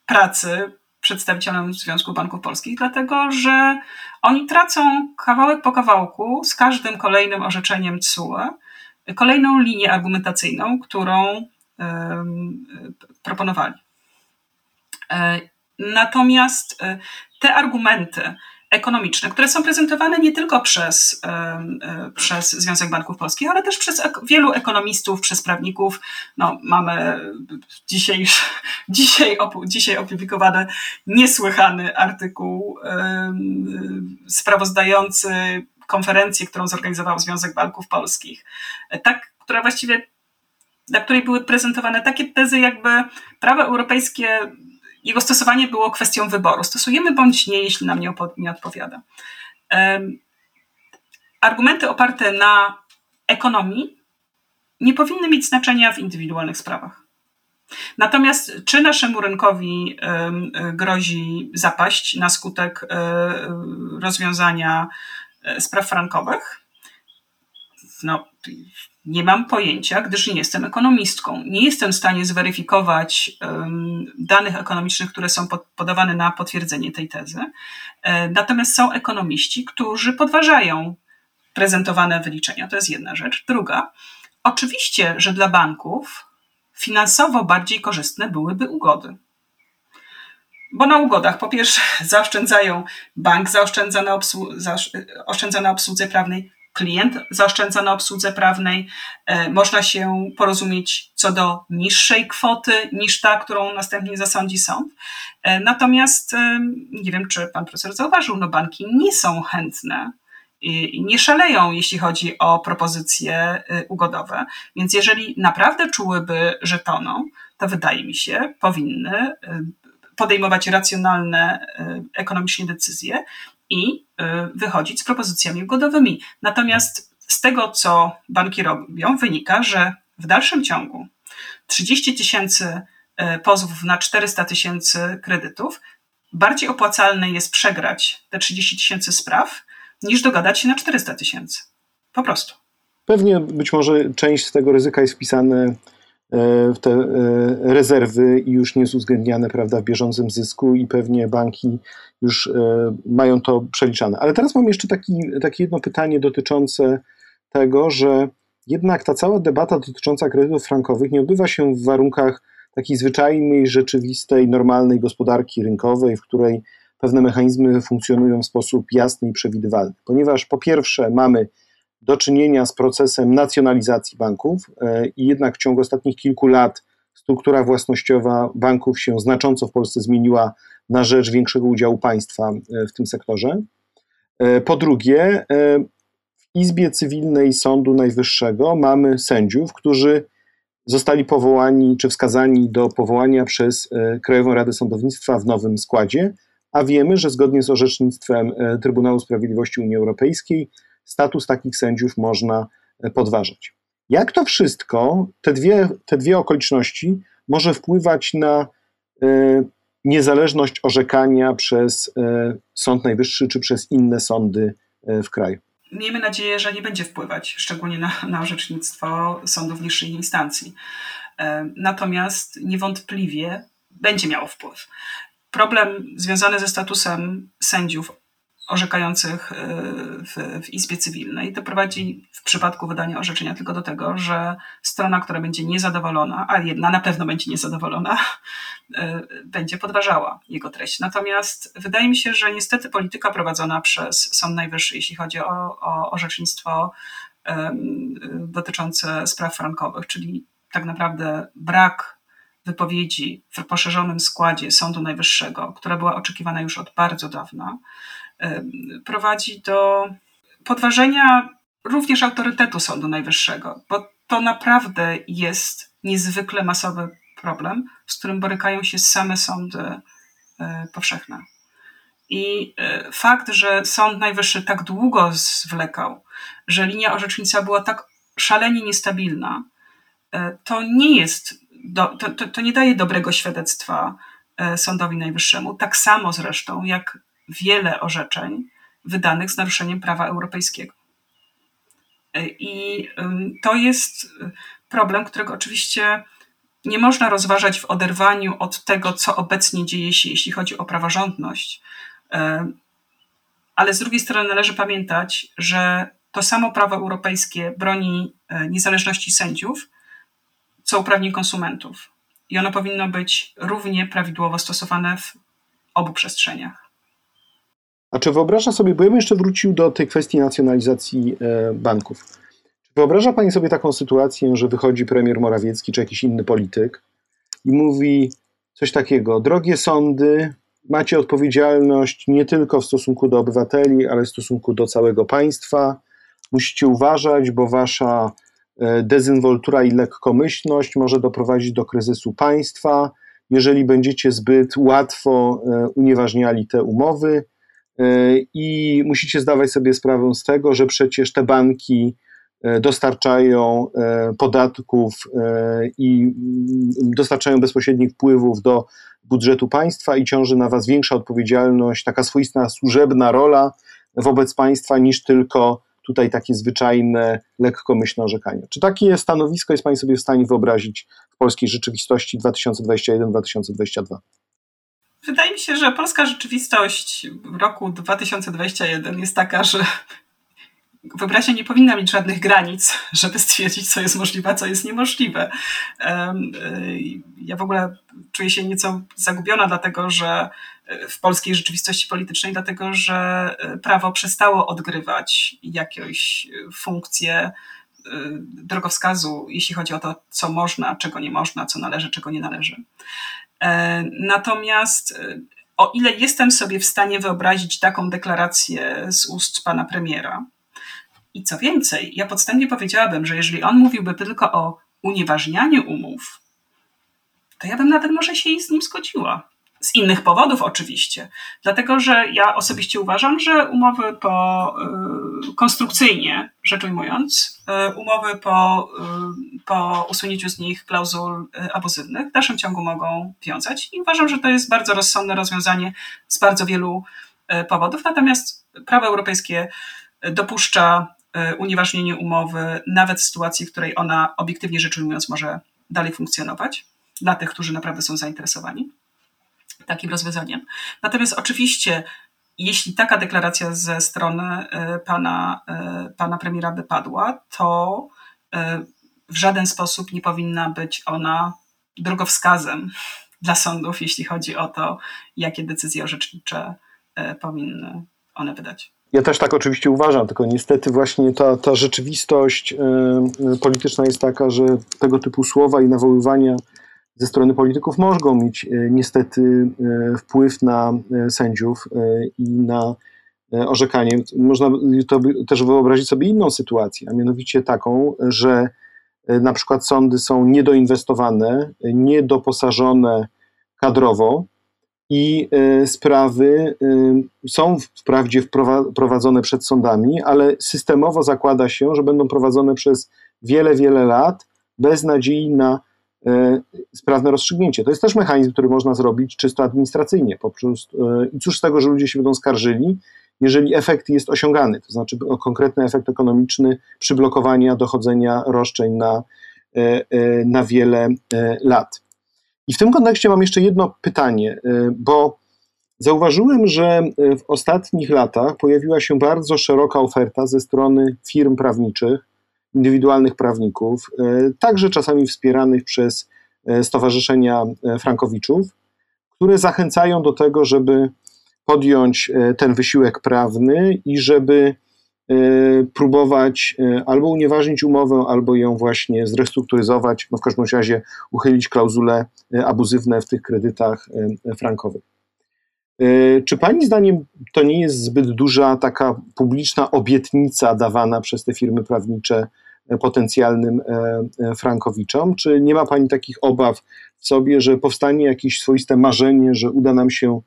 pracy przedstawicielom Związku Banków Polskich, dlatego że oni tracą kawałek po kawałku z każdym kolejnym orzeczeniem TSUE kolejną linię argumentacyjną, którą proponowali. E, natomiast e, te argumenty ekonomiczne, które są prezentowane nie tylko przez, przez Związek Banków Polskich, ale też przez wielu ekonomistów, przez prawników. No, mamy dzisiaj, dzisiaj, dzisiaj opublikowany niesłychany artykuł sprawozdający konferencję, którą zorganizował Związek Banków Polskich. Tak, która właściwie na której były prezentowane takie tezy, jakby prawo europejskie, jego stosowanie było kwestią wyboru. Stosujemy bądź nie, jeśli nam nie, nie odpowiada. Argumenty oparte na ekonomii nie powinny mieć znaczenia w indywidualnych sprawach. Natomiast czy naszemu rynkowi grozi zapaść na skutek e, rozwiązania e, spraw frankowych? No, nie mam pojęcia, gdyż nie jestem ekonomistką. Nie jestem w stanie zweryfikować danych ekonomicznych, które są pod, podawane na potwierdzenie tej tezy. E, natomiast są ekonomiści, którzy podważają prezentowane wyliczenia. To jest jedna rzecz. Druga, oczywiście, że dla banków finansowo bardziej korzystne byłyby ugody. Bo na ugodach po pierwsze zaoszczędzają, bank zaoszczędza na, obsłu- zaoszczędza na obsłudze prawnej, klient zaoszczędza na obsłudze prawnej. E, można się porozumieć co do niższej kwoty niż ta, którą następnie zasądzi sąd. E, natomiast e, nie wiem, czy pan profesor zauważył, no banki nie są chętne i nie szaleją, jeśli chodzi o propozycje ugodowe. Więc jeżeli naprawdę czułyby, że toną, to wydaje mi się, powinny podejmować racjonalne ekonomicznie decyzje i y, wychodzić z propozycjami ugodowymi. Natomiast z tego, co banki robią, wynika, że w dalszym ciągu 30 tysięcy y, pozwów na 400 tysięcy kredytów, bardziej opłacalne jest przegrać te 30 tysięcy spraw, niż dogadać się na 400 tysięcy. Po prostu. Pewnie być może część z tego ryzyka jest wpisane w te rezerwy i już nie jest uwzględniane prawda, w bieżącym zysku i pewnie banki już e, mają to przeliczane. Ale teraz mam jeszcze taki, takie jedno pytanie dotyczące tego, że jednak ta cała debata dotycząca kredytów frankowych nie odbywa się w warunkach takiej zwyczajnej, rzeczywistej, normalnej gospodarki rynkowej, w której pewne mechanizmy funkcjonują w sposób jasny i przewidywalny. Ponieważ po pierwsze mamy do czynienia z procesem nacjonalizacji banków e, i jednak w ciągu ostatnich kilku lat struktura własnościowa banków się znacząco w Polsce zmieniła na rzecz większego udziału państwa e, w tym sektorze. E, po drugie, w Izbie Cywilnej Sądu Najwyższego mamy sędziów, którzy zostali powołani czy wskazani do powołania przez Krajową Radę Sądownictwa w nowym składzie, a wiemy, że zgodnie z orzecznictwem Trybunału Sprawiedliwości Unii Europejskiej status takich sędziów można e, podważać. Jak to wszystko, te dwie, te dwie okoliczności, może wpływać na niezależność orzekania przez y, Sąd Najwyższy czy przez inne sądy y, w kraju? Miejmy nadzieję, że nie będzie wpływać, szczególnie na, na orzecznictwo sądów niższej instancji. Natomiast niewątpliwie będzie miało wpływ. Problem związany ze statusem sędziów orzekających w, w Izbie Cywilnej. To prowadzi w przypadku wydania orzeczenia tylko do tego, że strona, która będzie niezadowolona, a jedna na pewno będzie niezadowolona, będzie podważała jego treść. Natomiast wydaje mi się, że niestety polityka prowadzona przez Sąd Najwyższy, jeśli chodzi o, o orzecznictwo dotyczące spraw frankowych, czyli tak naprawdę brak wypowiedzi w poszerzonym składzie Sądu Najwyższego, która była oczekiwana już od bardzo dawna, prowadzi do podważenia również autorytetu Sądu Najwyższego, bo to naprawdę jest niezwykle masowy problem, z którym borykają się same sądy e, powszechne. I e, fakt, że Sąd Najwyższy tak długo zwlekał, że linia orzecznicza była tak szalenie niestabilna, e, to nie jest, do, to, to, to, nie daje dobrego świadectwa Sądowi Najwyższemu. Tak samo zresztą jak wiele orzeczeń wydanych z naruszeniem prawa europejskiego. I to jest problem, którego oczywiście nie można rozważać w oderwaniu od tego, co obecnie dzieje się, jeśli chodzi o praworządność. Ale z drugiej strony należy pamiętać, że to samo prawo europejskie broni e, niezależności sędziów, co uprawnień konsumentów. I ono powinno być równie prawidłowo stosowane w obu przestrzeniach. A czy wyobraża sobie, bo ja bym jeszcze wrócił do tej kwestii nacjonalizacji e, banków. Czy wyobraża Pani sobie taką sytuację, że wychodzi premier Morawiecki czy jakiś inny polityk i mówi coś takiego: Drogie sądy, macie odpowiedzialność nie tylko w stosunku do obywateli, ale w stosunku do całego państwa. Musicie uważać, bo wasza e, dezynwoltura i lekkomyślność może doprowadzić do kryzysu państwa, jeżeli będziecie zbyt łatwo e, unieważniali te umowy. E, i musicie zdawać sobie sprawę z tego, że przecież te banki e, dostarczają e, podatków i mm, dostarczają bezpośrednich wpływów do budżetu państwa i ciąży na was większa odpowiedzialność, taka swoista służebna rola wobec państwa niż tylko tutaj takie zwyczajne, lekkomyślne orzekanie. Czy takie stanowisko jest Pani sobie w stanie wyobrazić w polskiej rzeczywistości 2021-2022? Wydaje mi się, że polska rzeczywistość w roku 2021 jest taka, że wyobraźnia nie powinna mieć żadnych granic, żeby stwierdzić, co jest możliwe, a co jest niemożliwe. Ja w ogóle czuję się nieco zagubiona, dlatego że w polskiej rzeczywistości politycznej, dlatego że prawo przestało odgrywać jakąś funkcję drogowskazu, jeśli chodzi o to, co można, czego nie można, co należy, czego nie należy. E, natomiast e, o ile jestem sobie w stanie wyobrazić taką deklarację z ust pana premiera, i co więcej, ja podstępnie powiedziałabym, że jeżeli on mówiłby tylko o unieważnianiu umów, to ja bym nawet może się z nim zgodziła. Z innych powodów oczywiście. Dlatego, że ja osobiście uważam, że umowy po y, konstrukcyjnie rzecz ujmując, y, umowy po, y, po usunięciu z nich klauzul abuzywnych w dalszym ciągu mogą wiązać i uważam, że to jest bardzo rozsądne rozwiązanie z bardzo wielu powodów. Natomiast prawo europejskie dopuszcza unieważnienie umowy nawet w sytuacji, w której ona obiektywnie rzecz ujmując może dalej funkcjonować dla tych, którzy naprawdę są zainteresowani takim rozwiązaniem. Natomiast oczywiście, jeśli taka deklaracja ze strony e, pana, e, pana premiera by padła, to e, w żaden sposób nie powinna być ona drogowskazem dla sądów, jeśli chodzi o to, jakie decyzje orzecznicze powinny one wydać. Ja też tak oczywiście uważam, tylko niestety właśnie ta, ta rzeczywistość polityczna jest taka, że tego typu słowa i nawoływania ze strony polityków mogą mieć e, niestety e, wpływ na e, sędziów i na orzekanie. Można to też wyobrazić sobie inną sytuację, a mianowicie taką, że na przykład sądy są niedoinwestowane, niedoposażone kadrowo i sprawy są wprawdzie prowadzone przed sądami, ale systemowo zakłada się, że będą prowadzone przez wiele, wiele lat bez nadziei na sprawne rozstrzygnięcie. To jest też mechanizm, który można zrobić czysto administracyjnie. Poprzez, e, I cóż z tego, że ludzie się będą skarżyli, jeżeli efekt jest osiągany, to znaczy konkretny efekt ekonomiczny przyblokowania dochodzenia roszczeń na, e, na wiele lat. I w tym kontekście mam jeszcze jedno pytanie, bo Zauważyłem, że w ostatnich latach pojawiła się bardzo szeroka oferta ze strony firm prawniczych, indywidualnych prawników, także czasami wspieranych przez stowarzyszenia frankowiczów, które zachęcają do tego, żeby podjąć ten wysiłek prawny i żeby E, próbować e, albo unieważnić umowę, albo ją właśnie zrestrukturyzować, no w każdym razie uchylić klauzule e, abuzywne w tych kredytach frankowych. Czy Pani zdaniem to nie jest zbyt duża taka publiczna obietnica dawana przez te firmy prawnicze potencjalnym frankowiczom? Czy nie ma Pani takich obaw w sobie, że powstanie jakieś swoiste marzenie, że uda nam się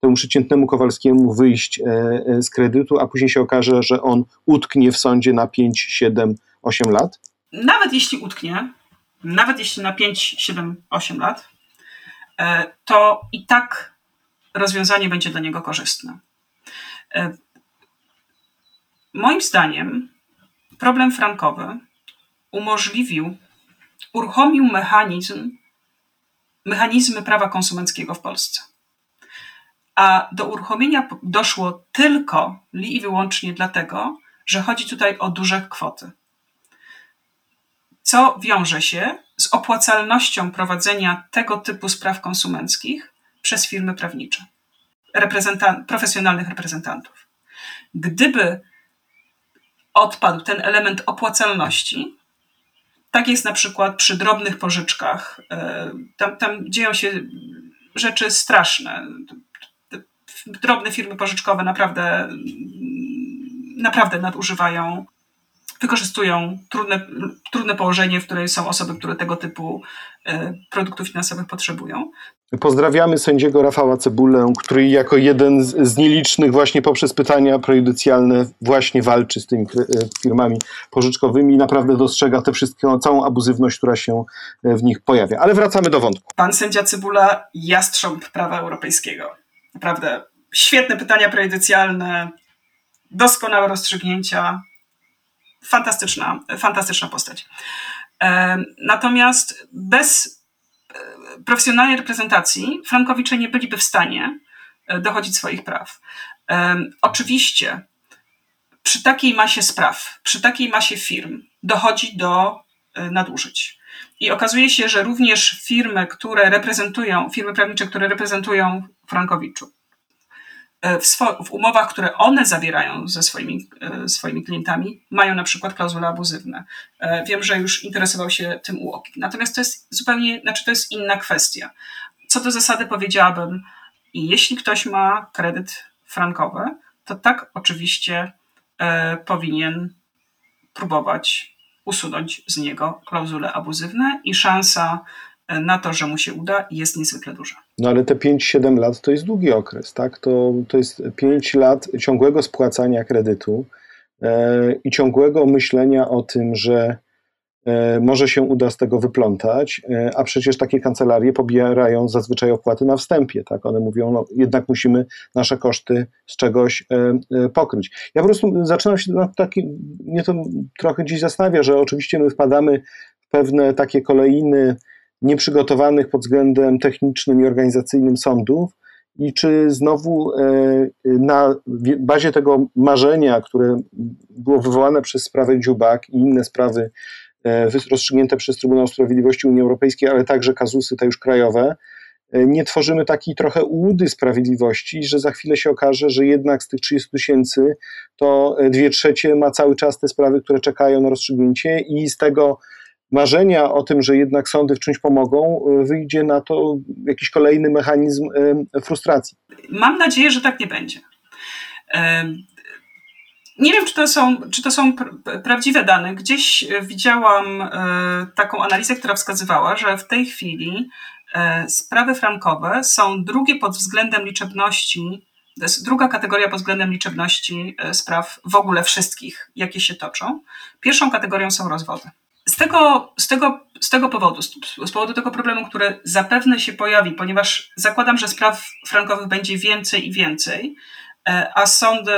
temu przeciętnemu Kowalskiemu wyjść e, e, z kredytu, a później się okaże, że on utknie w sądzie na 5, 7, 8 lat? Nawet jeśli utknie, nawet jeśli na 5, 7, 8 lat, e, to i tak rozwiązanie będzie dla niego korzystne. Moim zdaniem problem frankowy umożliwił, uruchomił mechanizm, mechanizmy prawa konsumenckiego w Polsce a do uruchomienia doszło tylko li i wyłącznie dlatego, że chodzi tutaj o duże kwoty. Co wiąże się z opłacalnością prowadzenia tego typu spraw konsumenckich przez firmy prawnicze, profesjonalnych reprezentantów. Gdyby odpadł ten element opłacalności, tak jest na przykład przy drobnych pożyczkach. E, tam, tam dzieją się rzeczy straszne drobne firmy pożyczkowe naprawdę, naprawdę nadużywają, wykorzystują trudne, trudne położenie, w którym są osoby, które tego typu e, produktów finansowych potrzebują. Pozdrawiamy sędziego Rafała Cebulę, który jako jeden z nielicznych właśnie poprzez pytania prejudycjalne właśnie walczy z tymi e, firmami pożyczkowymi i naprawdę dostrzega tę wszystką, całą abuzywność, która się e, w nich pojawia. Ale wracamy do wątku. Pan sędzia Cebula, jastrząb prawa europejskiego. Naprawdę świetne pytania prejudycjalne, doskonałe rozstrzygnięcia. Fantastyczna, fantastyczna postać. Natomiast bez e, profesjonalnej reprezentacji Frankowicze nie byliby w stanie e, dochodzić swoich praw. Oczywiście przy takiej masie spraw, przy takiej masie firm dochodzi do e, nadużyć. I okazuje się, że również firmy, które reprezentują, firmy prawnicze, które reprezentują Frankowiczów, E, w, w, umowach, które one zawierają ze swoimi, e, swoimi klientami, mają na przykład klauzule abuzywne. E, wiem, że już interesował się tym UOKiK. Natomiast to jest zupełnie, znaczy to jest inna kwestia. Co do zasady powiedziałabym, jeśli ktoś ma kredyt frankowy, to tak oczywiście powinien próbować usunąć z niego klauzule abuzywne i szansa na to, że mu się uda, jest niezwykle duża. No ale te 5-7 lat to jest długi okres, tak? To, to jest 5 lat ciągłego spłacania kredytu e, i ciągłego myślenia o tym, że e, może się uda z tego wyplątać, e, a przecież takie kancelarie pobierają zazwyczaj opłaty na wstępie, tak? One mówią, no jednak musimy nasze koszty z czegoś pokryć. Ja po prostu zaczynam się na taki, mnie to trochę dziś zastanawia, że oczywiście my wpadamy w pewne takie kolejny nieprzygotowanych pod względem technicznym i organizacyjnym sądów i czy znowu e, na bazie tego marzenia, które było wywołane przez sprawę Dziubak i inne sprawy e, rozstrzygnięte przez Trybunał Sprawiedliwości Unii Europejskiej, ale także kazusy te już krajowe, e, nie tworzymy takiej trochę ułudy sprawiedliwości, że za chwilę się okaże, że jednak z tych 30 tysięcy to dwie trzecie ma cały czas te sprawy, które czekają na rozstrzygnięcie i z tego marzenia o tym, że jednak sądy w czymś pomogą, y, wyjdzie na to jakiś kolejny mechanizm y, frustracji. Mam nadzieję, że tak nie będzie. Nie wiem, czy to są, czy to są prawdziwe dane. Gdzieś widziałam e, taką analizę, która wskazywała, że w tej chwili e, sprawy frankowe są drugie pod względem liczebności, to jest druga kategoria pod względem liczebności e, spraw w ogóle wszystkich, jakie się toczą. Pierwszą kategorią są rozwody. Z tego, z, tego, z tego powodu, z powodu tego problemu, który zapewne się pojawi, ponieważ zakładam, że spraw frankowych będzie więcej i więcej, e, a sądy,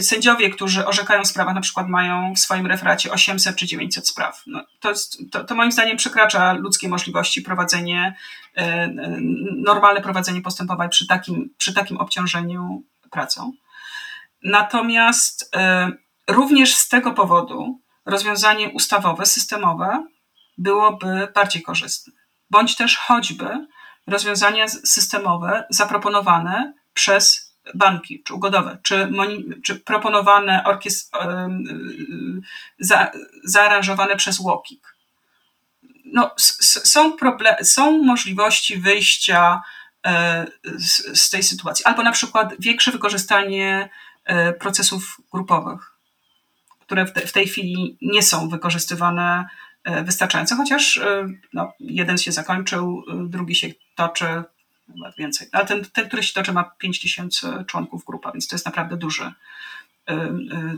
sędziowie, którzy orzekają sprawę, na przykład mają w swoim referacie 800 czy 900 spraw. No, to, to, to moim zdaniem przekracza ludzkie możliwości prowadzenie, e, normalne prowadzenie postępowań przy takim, przy takim obciążeniu pracą. Natomiast e, również z tego powodu rozwiązanie ustawowe, systemowe byłoby bardziej korzystne. Bądź też choćby rozwiązania systemowe zaproponowane przez banki, czy ugodowe, czy, czy proponowane, orkiest, za, zaaranżowane przez Łokik. No, są, problem, są możliwości wyjścia e, z, z tej sytuacji, albo na przykład większe wykorzystanie e, procesów grupowych, które w, te, w tej chwili nie są wykorzystywane e, wystarczająco, chociaż no, jeden się zakończył, drugi się toczy, chyba więcej. Ale ten, ten, który się toczy, ma 5 tysięcy członków grupa, więc to jest naprawdę duży,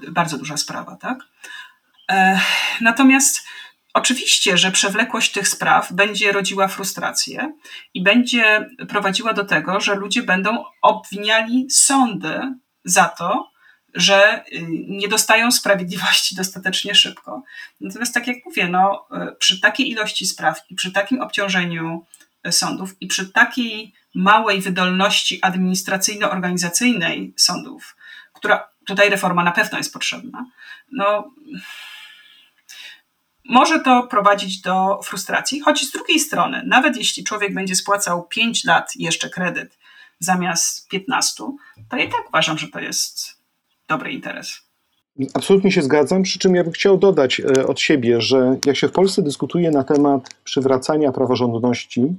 bardzo duża sprawa, tak? E, natomiast oczywiście, że przewlekłość tych spraw będzie rodziła frustrację i będzie prowadziła do tego, że ludzie będą obwiniali sądy za to, że y, nie dostają sprawiedliwości dostatecznie szybko. Natomiast tak jak mówię, no, przy takiej ilości spraw i przy takim obciążeniu sądów i przy takiej małej wydolności administracyjno-organizacyjnej sądów, która tutaj reforma na pewno jest potrzebna, no, może to prowadzić do frustracji, choć z drugiej strony, nawet jeśli człowiek będzie spłacał 5 lat jeszcze kredyt zamiast 15, to i tak uważam, że to jest dobry interes. Absolutnie się zgadzam, przy czym ja bym chciał dodać e, od siebie, że jak się w Polsce dyskutuje na temat przywracania praworządności,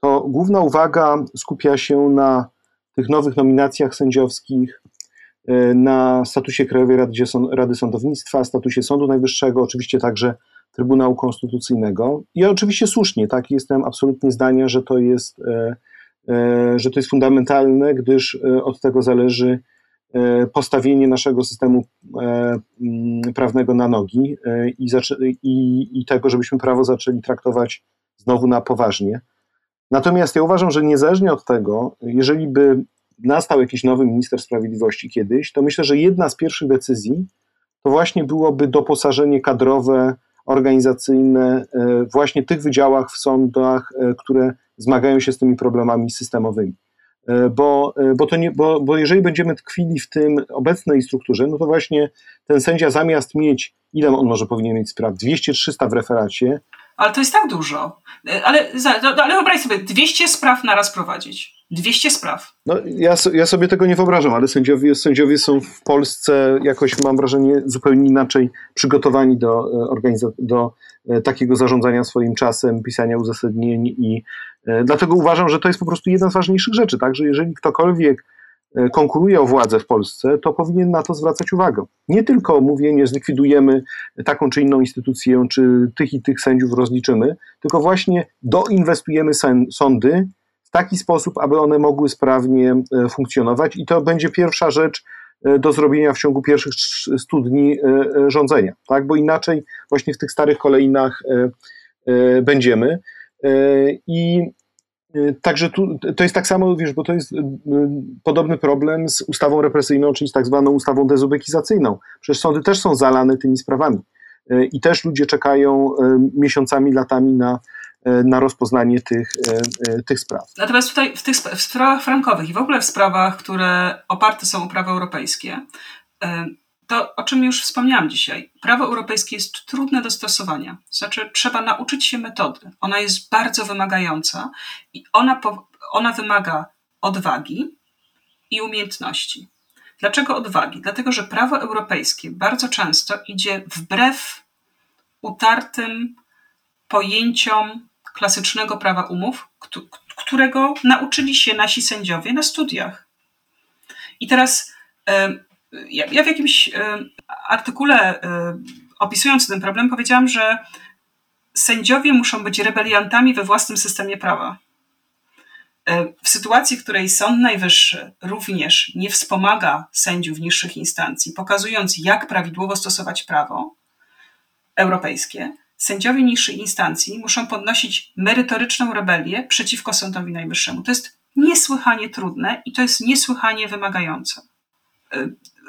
to główna uwaga skupia się na tych nowych nominacjach sędziowskich, e, na statusie Krajowej Rady, Sądownictwa, statusie Sądu Najwyższego, oczywiście także Trybunału Konstytucyjnego. I oczywiście słusznie, tak, jestem absolutnie zdania, że to jest, e, że to jest fundamentalne, gdyż od tego zależy postawienie naszego systemu prawnego na nogi i, i, i tego, żebyśmy prawo zaczęli traktować znowu na poważnie. Natomiast ja uważam, że niezależnie od tego, jeżeli by nastał jakiś nowy minister sprawiedliwości kiedyś, to myślę, że jedna z pierwszych decyzji to właśnie byłoby doposażenie kadrowe, organizacyjne e, właśnie tych wydziałach w sądach, e, które zmagają się z tymi problemami systemowymi. E, bo, bo, to nie, bo, bo jeżeli będziemy tkwili w tym obecnej strukturze, no to właśnie ten sędzia zamiast mieć, ile on może powinien mieć spraw, 200-300 w referacie, ale to jest tak dużo. E, ale, ale wyobraź sobie, 200 spraw naraz prowadzić. 200 spraw. No, ja, ja sobie tego nie wyobrażam, ale sędziowie, sędziowie są w Polsce jakoś, mam wrażenie, zupełnie inaczej przygotowani do, e, do e, takiego zarządzania swoim czasem, pisania uzasadnień i dlatego uważam, że to jest po prostu jedna z ważniejszych rzeczy, tak, że jeżeli ktokolwiek E, konkuruje o władzę w Polsce, to powinien na to zwracać uwagę. Nie tylko mówienie, zlikwidujemy taką czy inną instytucję, czy tych i tych sędziów rozliczymy, tylko właśnie doinwestujemy sądy taki sposób, aby one mogły sprawnie e, funkcjonować i to będzie pierwsza rzecz e, do zrobienia w ciągu pierwszych 100 dni rządzenia, tak? bo inaczej właśnie w tych starych kolejnach będziemy. I także tu, to jest tak samo, wiesz, bo to jest podobny problem z ustawą represyjną, czyli z tak zwaną ustawą dezubekizacyjną. Przecież sądy też są zalane tymi sprawami i też ludzie czekają miesiącami, latami na, na rozpoznanie tych, tych spraw. Natomiast tutaj w tych w sprawach frankowych i w ogóle w sprawach, które oparte są o prawo europejskie, to, o czym już wspomniałam dzisiaj, prawo europejskie jest trudne do stosowania. Znaczy, trzeba nauczyć się metody. Ona jest bardzo wymagająca i ona, ona wymaga odwagi i umiejętności. Dlaczego odwagi? Dlatego, że prawo europejskie bardzo często idzie wbrew utartym pojęciom klasycznego prawa umów, którego nauczyli się nasi sędziowie na studiach. I teraz ja, w jakimś artykule opisując ten problem powiedziałam, że sędziowie muszą być rebeliantami we własnym systemie prawa. E, w sytuacji, w której Sąd Najwyższy również nie wspomaga sędziów niższych instancji, pokazując, jak prawidłowo stosować prawo europejskie, sędziowie niższej instancji muszą podnosić merytoryczną rebelię przeciwko Sądowi Najwyższemu. To jest niesłychanie trudne i to jest niesłychanie wymagające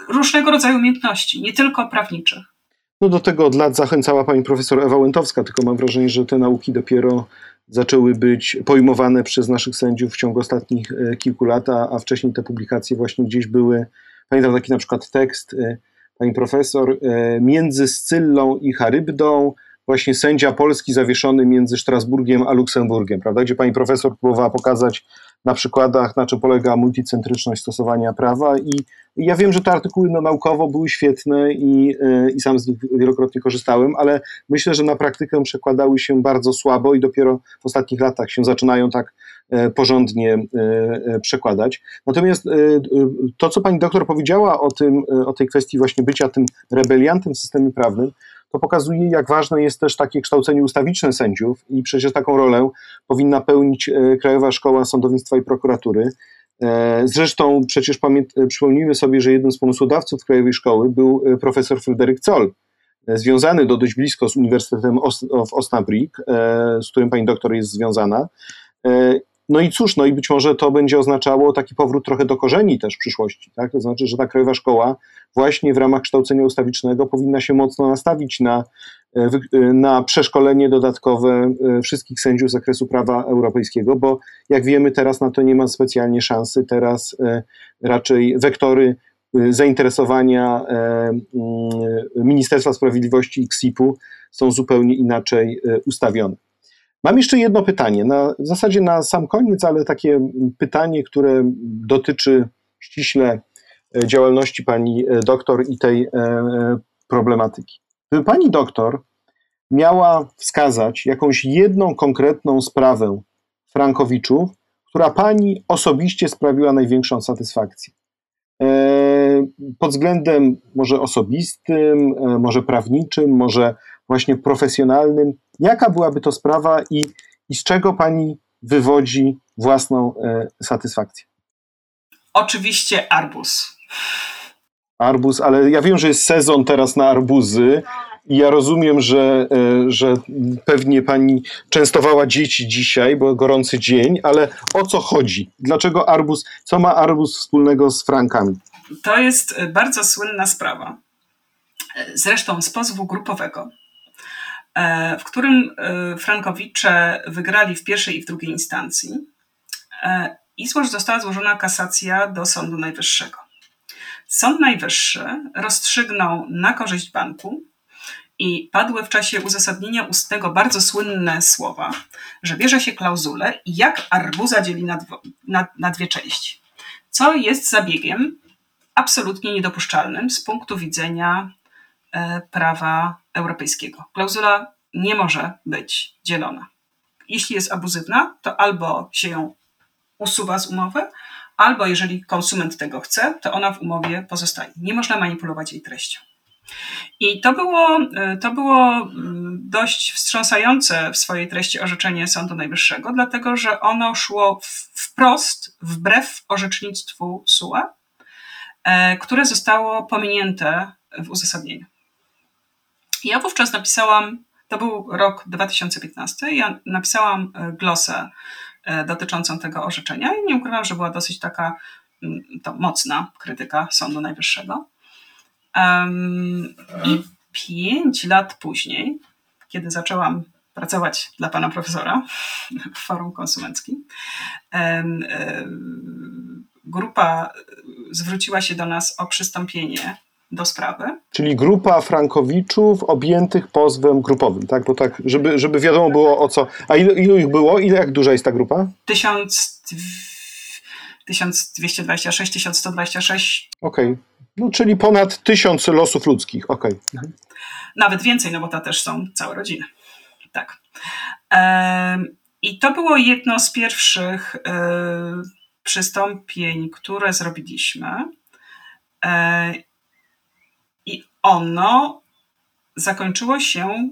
różnego rodzaju umiejętności, nie tylko prawniczych. No do tego od lat zachęcała pani profesor Ewa Łętowska, tylko mam wrażenie, że te nauki dopiero zaczęły być pojmowane przez naszych sędziów w ciągu ostatnich e, kilku lat, a wcześniej te publikacje właśnie gdzieś były. Pamiętam taki na przykład tekst e, pani profesor e, między Scyllą i Charybdą, właśnie sędzia polski zawieszony między Strasburgiem a Luksemburgiem, prawda? Gdzie pani profesor próbowała pokazać na przykładach, na czym polega multicentryczność stosowania prawa i ja wiem, że te artykuły no, naukowo były świetne i, e, i sam z nich wielokrotnie korzystałem, ale myślę, że na praktykę przekładały się bardzo słabo i dopiero w ostatnich latach się zaczynają tak e, porządnie e, przekładać. Natomiast to, co pani doktor powiedziała o, tym, o tej kwestii właśnie bycia tym rebeliantem w systemie prawnym, to pokazuje, jak ważne jest też takie kształcenie ustawiczne sędziów i przecież taką rolę powinna pełnić e, Krajowa Szkoła Sądownictwa i Prokuratury. E, zresztą przecież pamię- przypomnijmy sobie, że jednym z pomysłodawców Krajowej Szkoły był e, profesor Fryderyk Zoll, związany do dość blisko z Uniwersytetem w Osnabrück, z którym pani doktor jest związana. No i cóż, no i być może to będzie oznaczało taki powrót trochę do korzeni też w przyszłości, tak? To znaczy, że ta Krajowa Szkoła właśnie w ramach kształcenia ustawicznego powinna się mocno nastawić na, e, e, na przeszkolenie dodatkowe e, wszystkich sędziów z zakresu prawa europejskiego, bo jak wiemy teraz na to nie ma specjalnie szansy, teraz raczej wektory zainteresowania Ministerstwa Sprawiedliwości i KSIP-u są zupełnie inaczej ustawione. Mam jeszcze jedno pytanie, na, w zasadzie na sam koniec, ale takie pytanie, które dotyczy ściśle e, działalności pani e, doktor i tej e, problematyki. Gdyby pani doktor miała wskazać jakąś jedną konkretną sprawę Frankowiczów, która pani osobiście sprawiła największą satysfakcję. Pod względem może osobistym, może prawniczym, może właśnie profesjonalnym. Jaka byłaby to sprawa i, i z czego pani wywodzi własną e, satysfakcję? Oczywiście arbuz. Arbuz, ale ja wiem, że jest sezon teraz na arbuzy. I ja rozumiem, że, e, że pewnie pani częstowała dzieci dzisiaj, bo gorący dzień, ale o co chodzi? Dlaczego arbuz, co ma arbuz wspólnego z frankami? To jest bardzo słynna sprawa. Zresztą z pozwu grupowego. E, w którym e, Frankowicze wygrali w pierwszej i w drugiej instancji e, i została złożona kasacja do Sądu Najwyższego. Sąd Najwyższy rozstrzygnął na korzyść banku i padły w czasie uzasadnienia ustnego bardzo słynne słowa, że bierze się klauzulę i jak arbuza dzieli na, na, na dwie części, co jest zabiegiem absolutnie niedopuszczalnym z punktu widzenia prawa europejskiego. Klauzula nie może być dzielona. Jeśli jest abuzywna, to albo się ją usuwa z umowy, albo jeżeli konsument tego chce, to ona w umowie pozostaje. Nie można manipulować jej treścią. I to było, e, to było mm, dość wstrząsające w swojej treści orzeczenie Sądu Najwyższego, dlatego że ono szło wprost wbrew orzecznictwu SUE, e, które zostało pominięte w uzasadnieniu. Ja wówczas napisałam, to był rok 2015, ja napisałam e, glosę e, dotyczącą tego orzeczenia i nie ukrywam, że była dosyć taka mm, to mocna krytyka Sądu Najwyższego. I pięć lat później, kiedy zaczęłam pracować dla pana profesora w forum konsumenckim, grupa zwróciła się do nas o przystąpienie do sprawy. Czyli grupa frankowiczów objętych pozwem grupowym, tak? Bo tak, żeby, żeby wiadomo było o co. A ilu, ilu ich było? Ile, jak duża jest ta grupa? 1000, 1226, 1126. Okej. Okay. No, czyli ponad tysiąc losów ludzkich. Okej. Okay. Nawet więcej, no bo to też są całe rodziny. Tak. I to było jedno z pierwszych e, przystąpień, które zrobiliśmy. E, ono zakończyło się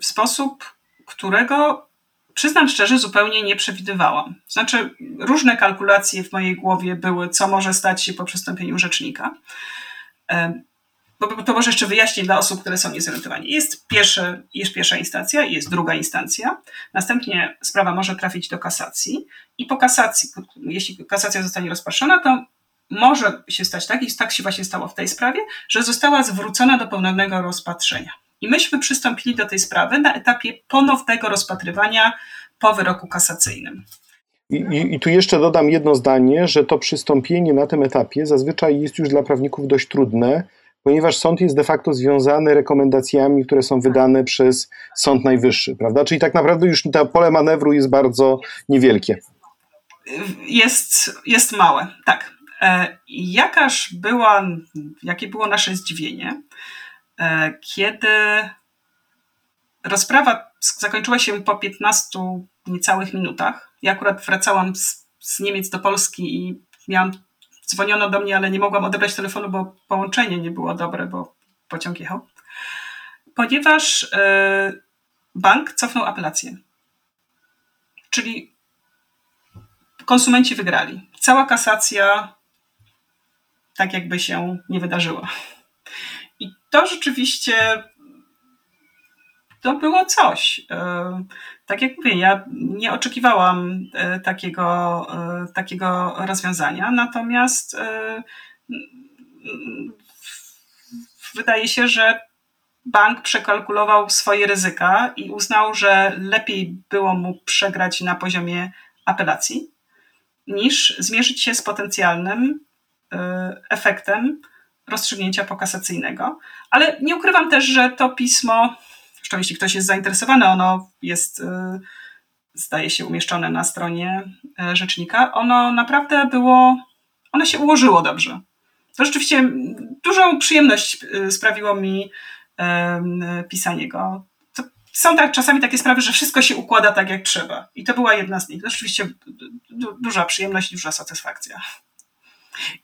w sposób, którego przyznam szczerze, zupełnie nie przewidywałam. Znaczy, różne kalkulacje w mojej głowie były, co może stać się po przystąpieniu rzecznika. To może jeszcze wyjaśnić dla osób, które są niezorientowane. Jest, jest pierwsza instancja, jest druga instancja. Następnie sprawa może trafić do kasacji i po kasacji, jeśli kasacja zostanie rozpatrzona, to może się stać tak, i tak się właśnie stało w tej sprawie, że została zwrócona do ponownego rozpatrzenia. I myśmy przystąpili do tej sprawy na etapie ponownego rozpatrywania po wyroku kasacyjnym. I, i, I, tu jeszcze dodam jedno zdanie, że to przystąpienie na tym etapie zazwyczaj jest już dla prawników dość trudne, ponieważ sąd jest de facto związany rekomendacjami, które są wydane przez Sąd Najwyższy, prawda? Czyli tak naprawdę już to pole manewru jest bardzo niewielkie. Jest, jest małe, tak. E, jakaż była, jakie było nasze zdziwienie, e, kiedy rozprawa zakończyła się po 15 niecałych minutach. Ja akurat wracałam z, z Niemiec do Polski i miałam dzwoniono do mnie, ale nie mogłam odebrać telefonu, bo połączenie nie było dobre, bo pociąg jechał. Ponieważ e, bank cofnął apelację. Czyli konsumenci wygrali. Cała kasacja tak jakby się nie wydarzyła. I to rzeczywiście to było coś. E, tak jak mówię, ja nie oczekiwałam e, takiego, e, takiego rozwiązania, natomiast wydaje się, że bank przekalkulował swoje ryzyka i uznał, że lepiej było mu przegrać na poziomie apelacji, niż zmierzyć się z potencjalnym efektem rozstrzygnięcia pokasacyjnego. Ale nie ukrywam też, że to pismo Zresztą jeśli ktoś jest zainteresowany, ono jest, y, zdaje się, umieszczone na stronie e, rzecznika. Ono naprawdę było, ono się ułożyło dobrze. To rzeczywiście dużą przyjemność y, sprawiło mi pisanie go. Są tak, czasami takie sprawy, że wszystko się układa tak, jak trzeba. I to była jedna z nich. To rzeczywiście duża przyjemność i duża satysfakcja.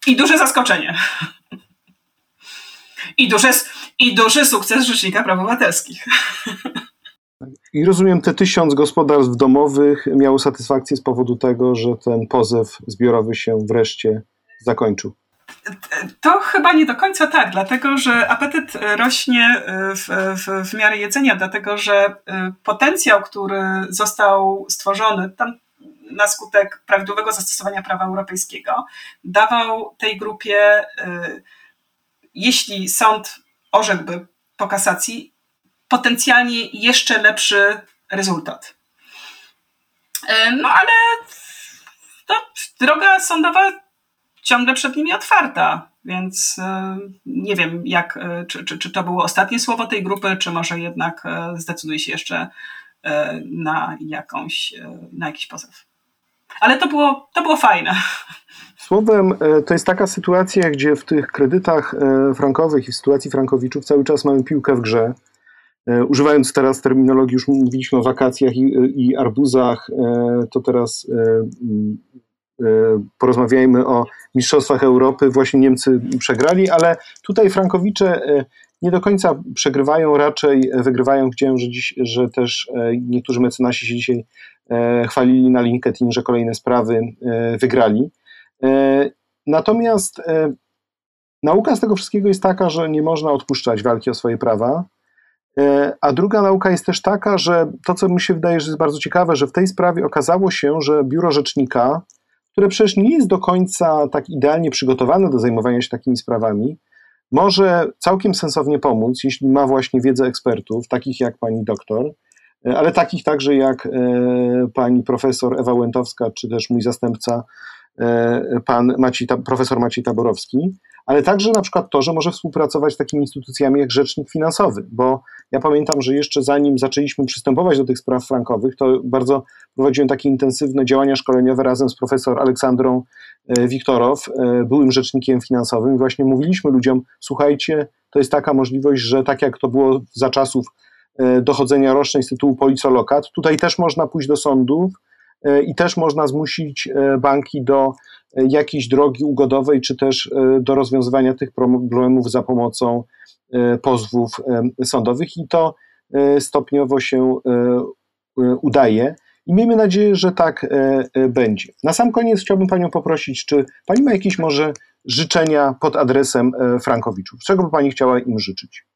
I duże zaskoczenie. I duży, I duży sukces Rzecznika Praw Obywatelskich. I rozumiem, te tysiąc gospodarstw domowych miało satysfakcję z powodu tego, że ten pozew zbiorowy się wreszcie zakończył. To chyba nie do końca tak, dlatego że apetyt rośnie w, w, w miarę jedzenia, dlatego że y, potencjał, który został stworzony tam na skutek prawidłowego zastosowania prawa europejskiego, dawał tej grupie y, jeśli sąd orzekłby po kasacji, potencjalnie jeszcze lepszy rezultat. E, no ale to droga sądowa ciągle przed nimi otwarta, więc e, nie wiem, jak, czy, czy, czy to było ostatnie słowo tej grupy, czy może jednak zdecyduje się jeszcze na, jakąś, na jakiś pozew. Ale to było, to było fajne. Słowem, e, to jest taka sytuacja, gdzie w tych kredytach e, frankowych i w sytuacji frankowiczów cały czas mamy piłkę w grze. E, używając teraz terminologii, już mówiliśmy o wakacjach i, i arbuzach, to teraz porozmawiajmy o Mistrzostwach Europy. Właśnie Niemcy przegrali, ale tutaj Frankowicze nie do końca przegrywają, raczej wygrywają. Widziałem, że, że też niektórzy mecenasi się dzisiaj chwalili na LinkedIn, że kolejne sprawy wygrali. E, natomiast e, nauka z tego wszystkiego jest taka, że nie można odpuszczać walki o swoje prawa. E, a druga nauka jest też taka, że to, co mi się wydaje, że jest bardzo ciekawe, że w tej sprawie okazało się, że biuro rzecznika, które przecież nie jest do końca tak idealnie przygotowane do zajmowania się takimi sprawami, może całkiem sensownie pomóc, jeśli ma właśnie wiedzę ekspertów, takich jak pani doktor, ale takich także jak pani profesor Ewa Łętowska, czy też mój zastępca E, pan Maciej, profesor Maciej Taborowski, ale także na przykład to, że może współpracować z takimi instytucjami jak Rzecznik Finansowy, bo ja pamiętam, że jeszcze zanim zaczęliśmy przystępować do tych spraw frankowych, to bardzo prowadziłem takie intensywne działania szkoleniowe razem z profesor Aleksandrą e, Wiktorow, e, byłym rzecznikiem finansowym. I właśnie mówiliśmy ludziom, słuchajcie, to jest taka możliwość, że tak jak to było za czasów dochodzenia roszczeń z tytułu policolokat, tutaj też można pójść do sądów, E, i też można zmusić e, banki do e, jakiejś drogi ugodowej, czy też do rozwiązywania tych problemów za pomocą pozwów sądowych i to stopniowo się udaje. I miejmy nadzieję, że tak będzie. Na sam koniec chciałbym Panią poprosić, czy Pani ma jakieś może życzenia pod adresem Frankowiczów? Czego by Pani chciała im życzyć?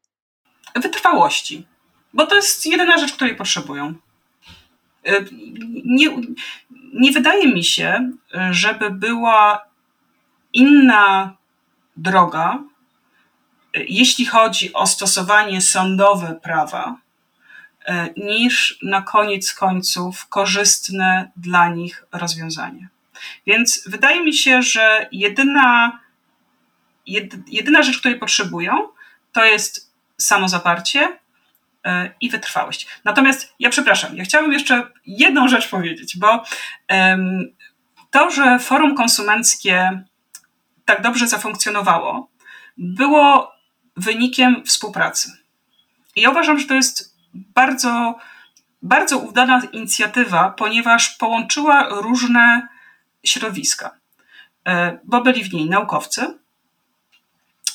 Wytrwałości, bo to jest jedyna rzecz, której potrzebują. Nie, nie wydaje mi się, żeby była inna droga, jeśli chodzi o stosowanie sądowe prawa, niż na koniec końców korzystne dla nich rozwiązanie. Więc wydaje mi się, że jedyna, jedyna rzecz, której potrzebują, to jest samozaparcie i wytrwałość. Natomiast ja przepraszam, ja chciałabym jeszcze jedną rzecz powiedzieć, bo to, że forum konsumenckie tak dobrze zafunkcjonowało, było wynikiem współpracy. I ja uważam, że to jest bardzo, bardzo udana inicjatywa, ponieważ połączyła różne środowiska. E, bo byli w niej naukowcy,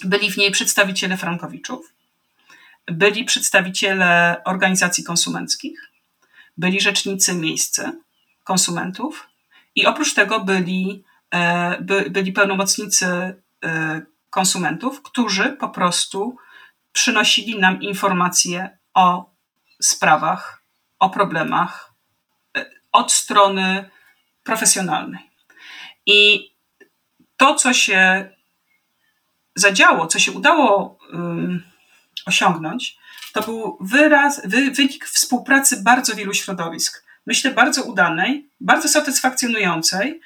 byli w niej przedstawiciele frankowiczów, byli przedstawiciele organizacji konsumenckich, byli rzecznicy miejscy konsumentów i oprócz tego byli, e, by, byli pełnomocnicy e, konsumentów, którzy po prostu przynosili nam informacje o sprawach, o problemach od strony profesjonalnej. I to, co się zadziało, co się udało osiągnąć, to był wyraz, wy, wynik współpracy bardzo wielu środowisk. Myślę, bardzo udanej, bardzo satysfakcjonującej.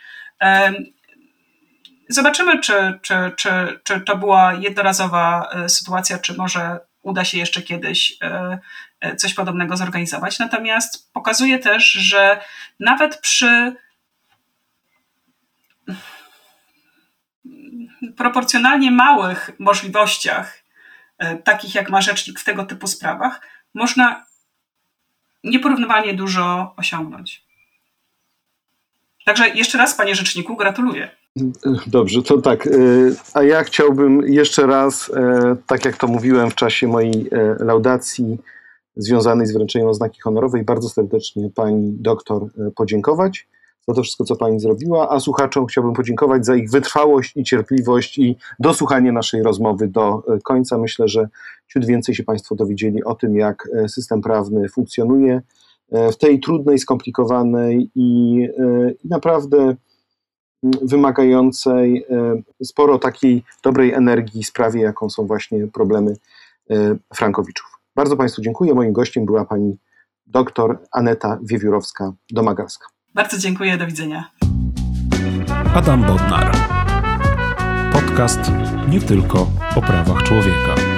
Zobaczymy, czy, czy, czy, czy to była jednorazowa e, sytuacja, czy może uda się jeszcze kiedyś e, e, coś podobnego zorganizować. Natomiast pokazuje też, że nawet przy proporcjonalnie małych możliwościach, takich jak ma rzecznik w tego typu sprawach, można nieporównywalnie dużo osiągnąć. Także jeszcze raz, panie rzeczniku, gratuluję. Dobrze, to tak. E, a ja chciałbym jeszcze raz, e, tak jak to mówiłem w czasie mojej laudacji związanej z wręczeniem oznaki honorowej, bardzo serdecznie pani doktor podziękować za to wszystko, co Pani zrobiła, a słuchaczom chciałbym podziękować za ich wytrwałość i cierpliwość i dosłuchanie naszej rozmowy do e, końca. Myślę, że ciut więcej się Państwo dowiedzieli o tym, jak e, system prawny funkcjonuje e, w tej trudnej, skomplikowanej i, naprawdę wymagającej sporo takiej dobrej energii sprawie, jaką są właśnie problemy Frankowiczów. Bardzo Państwu dziękuję. Moim gościem była pani dr Aneta Wiewiórowska-Domagalska. Bardzo dziękuję, do widzenia. Adam Bodnar. Podcast nie tylko o prawach człowieka.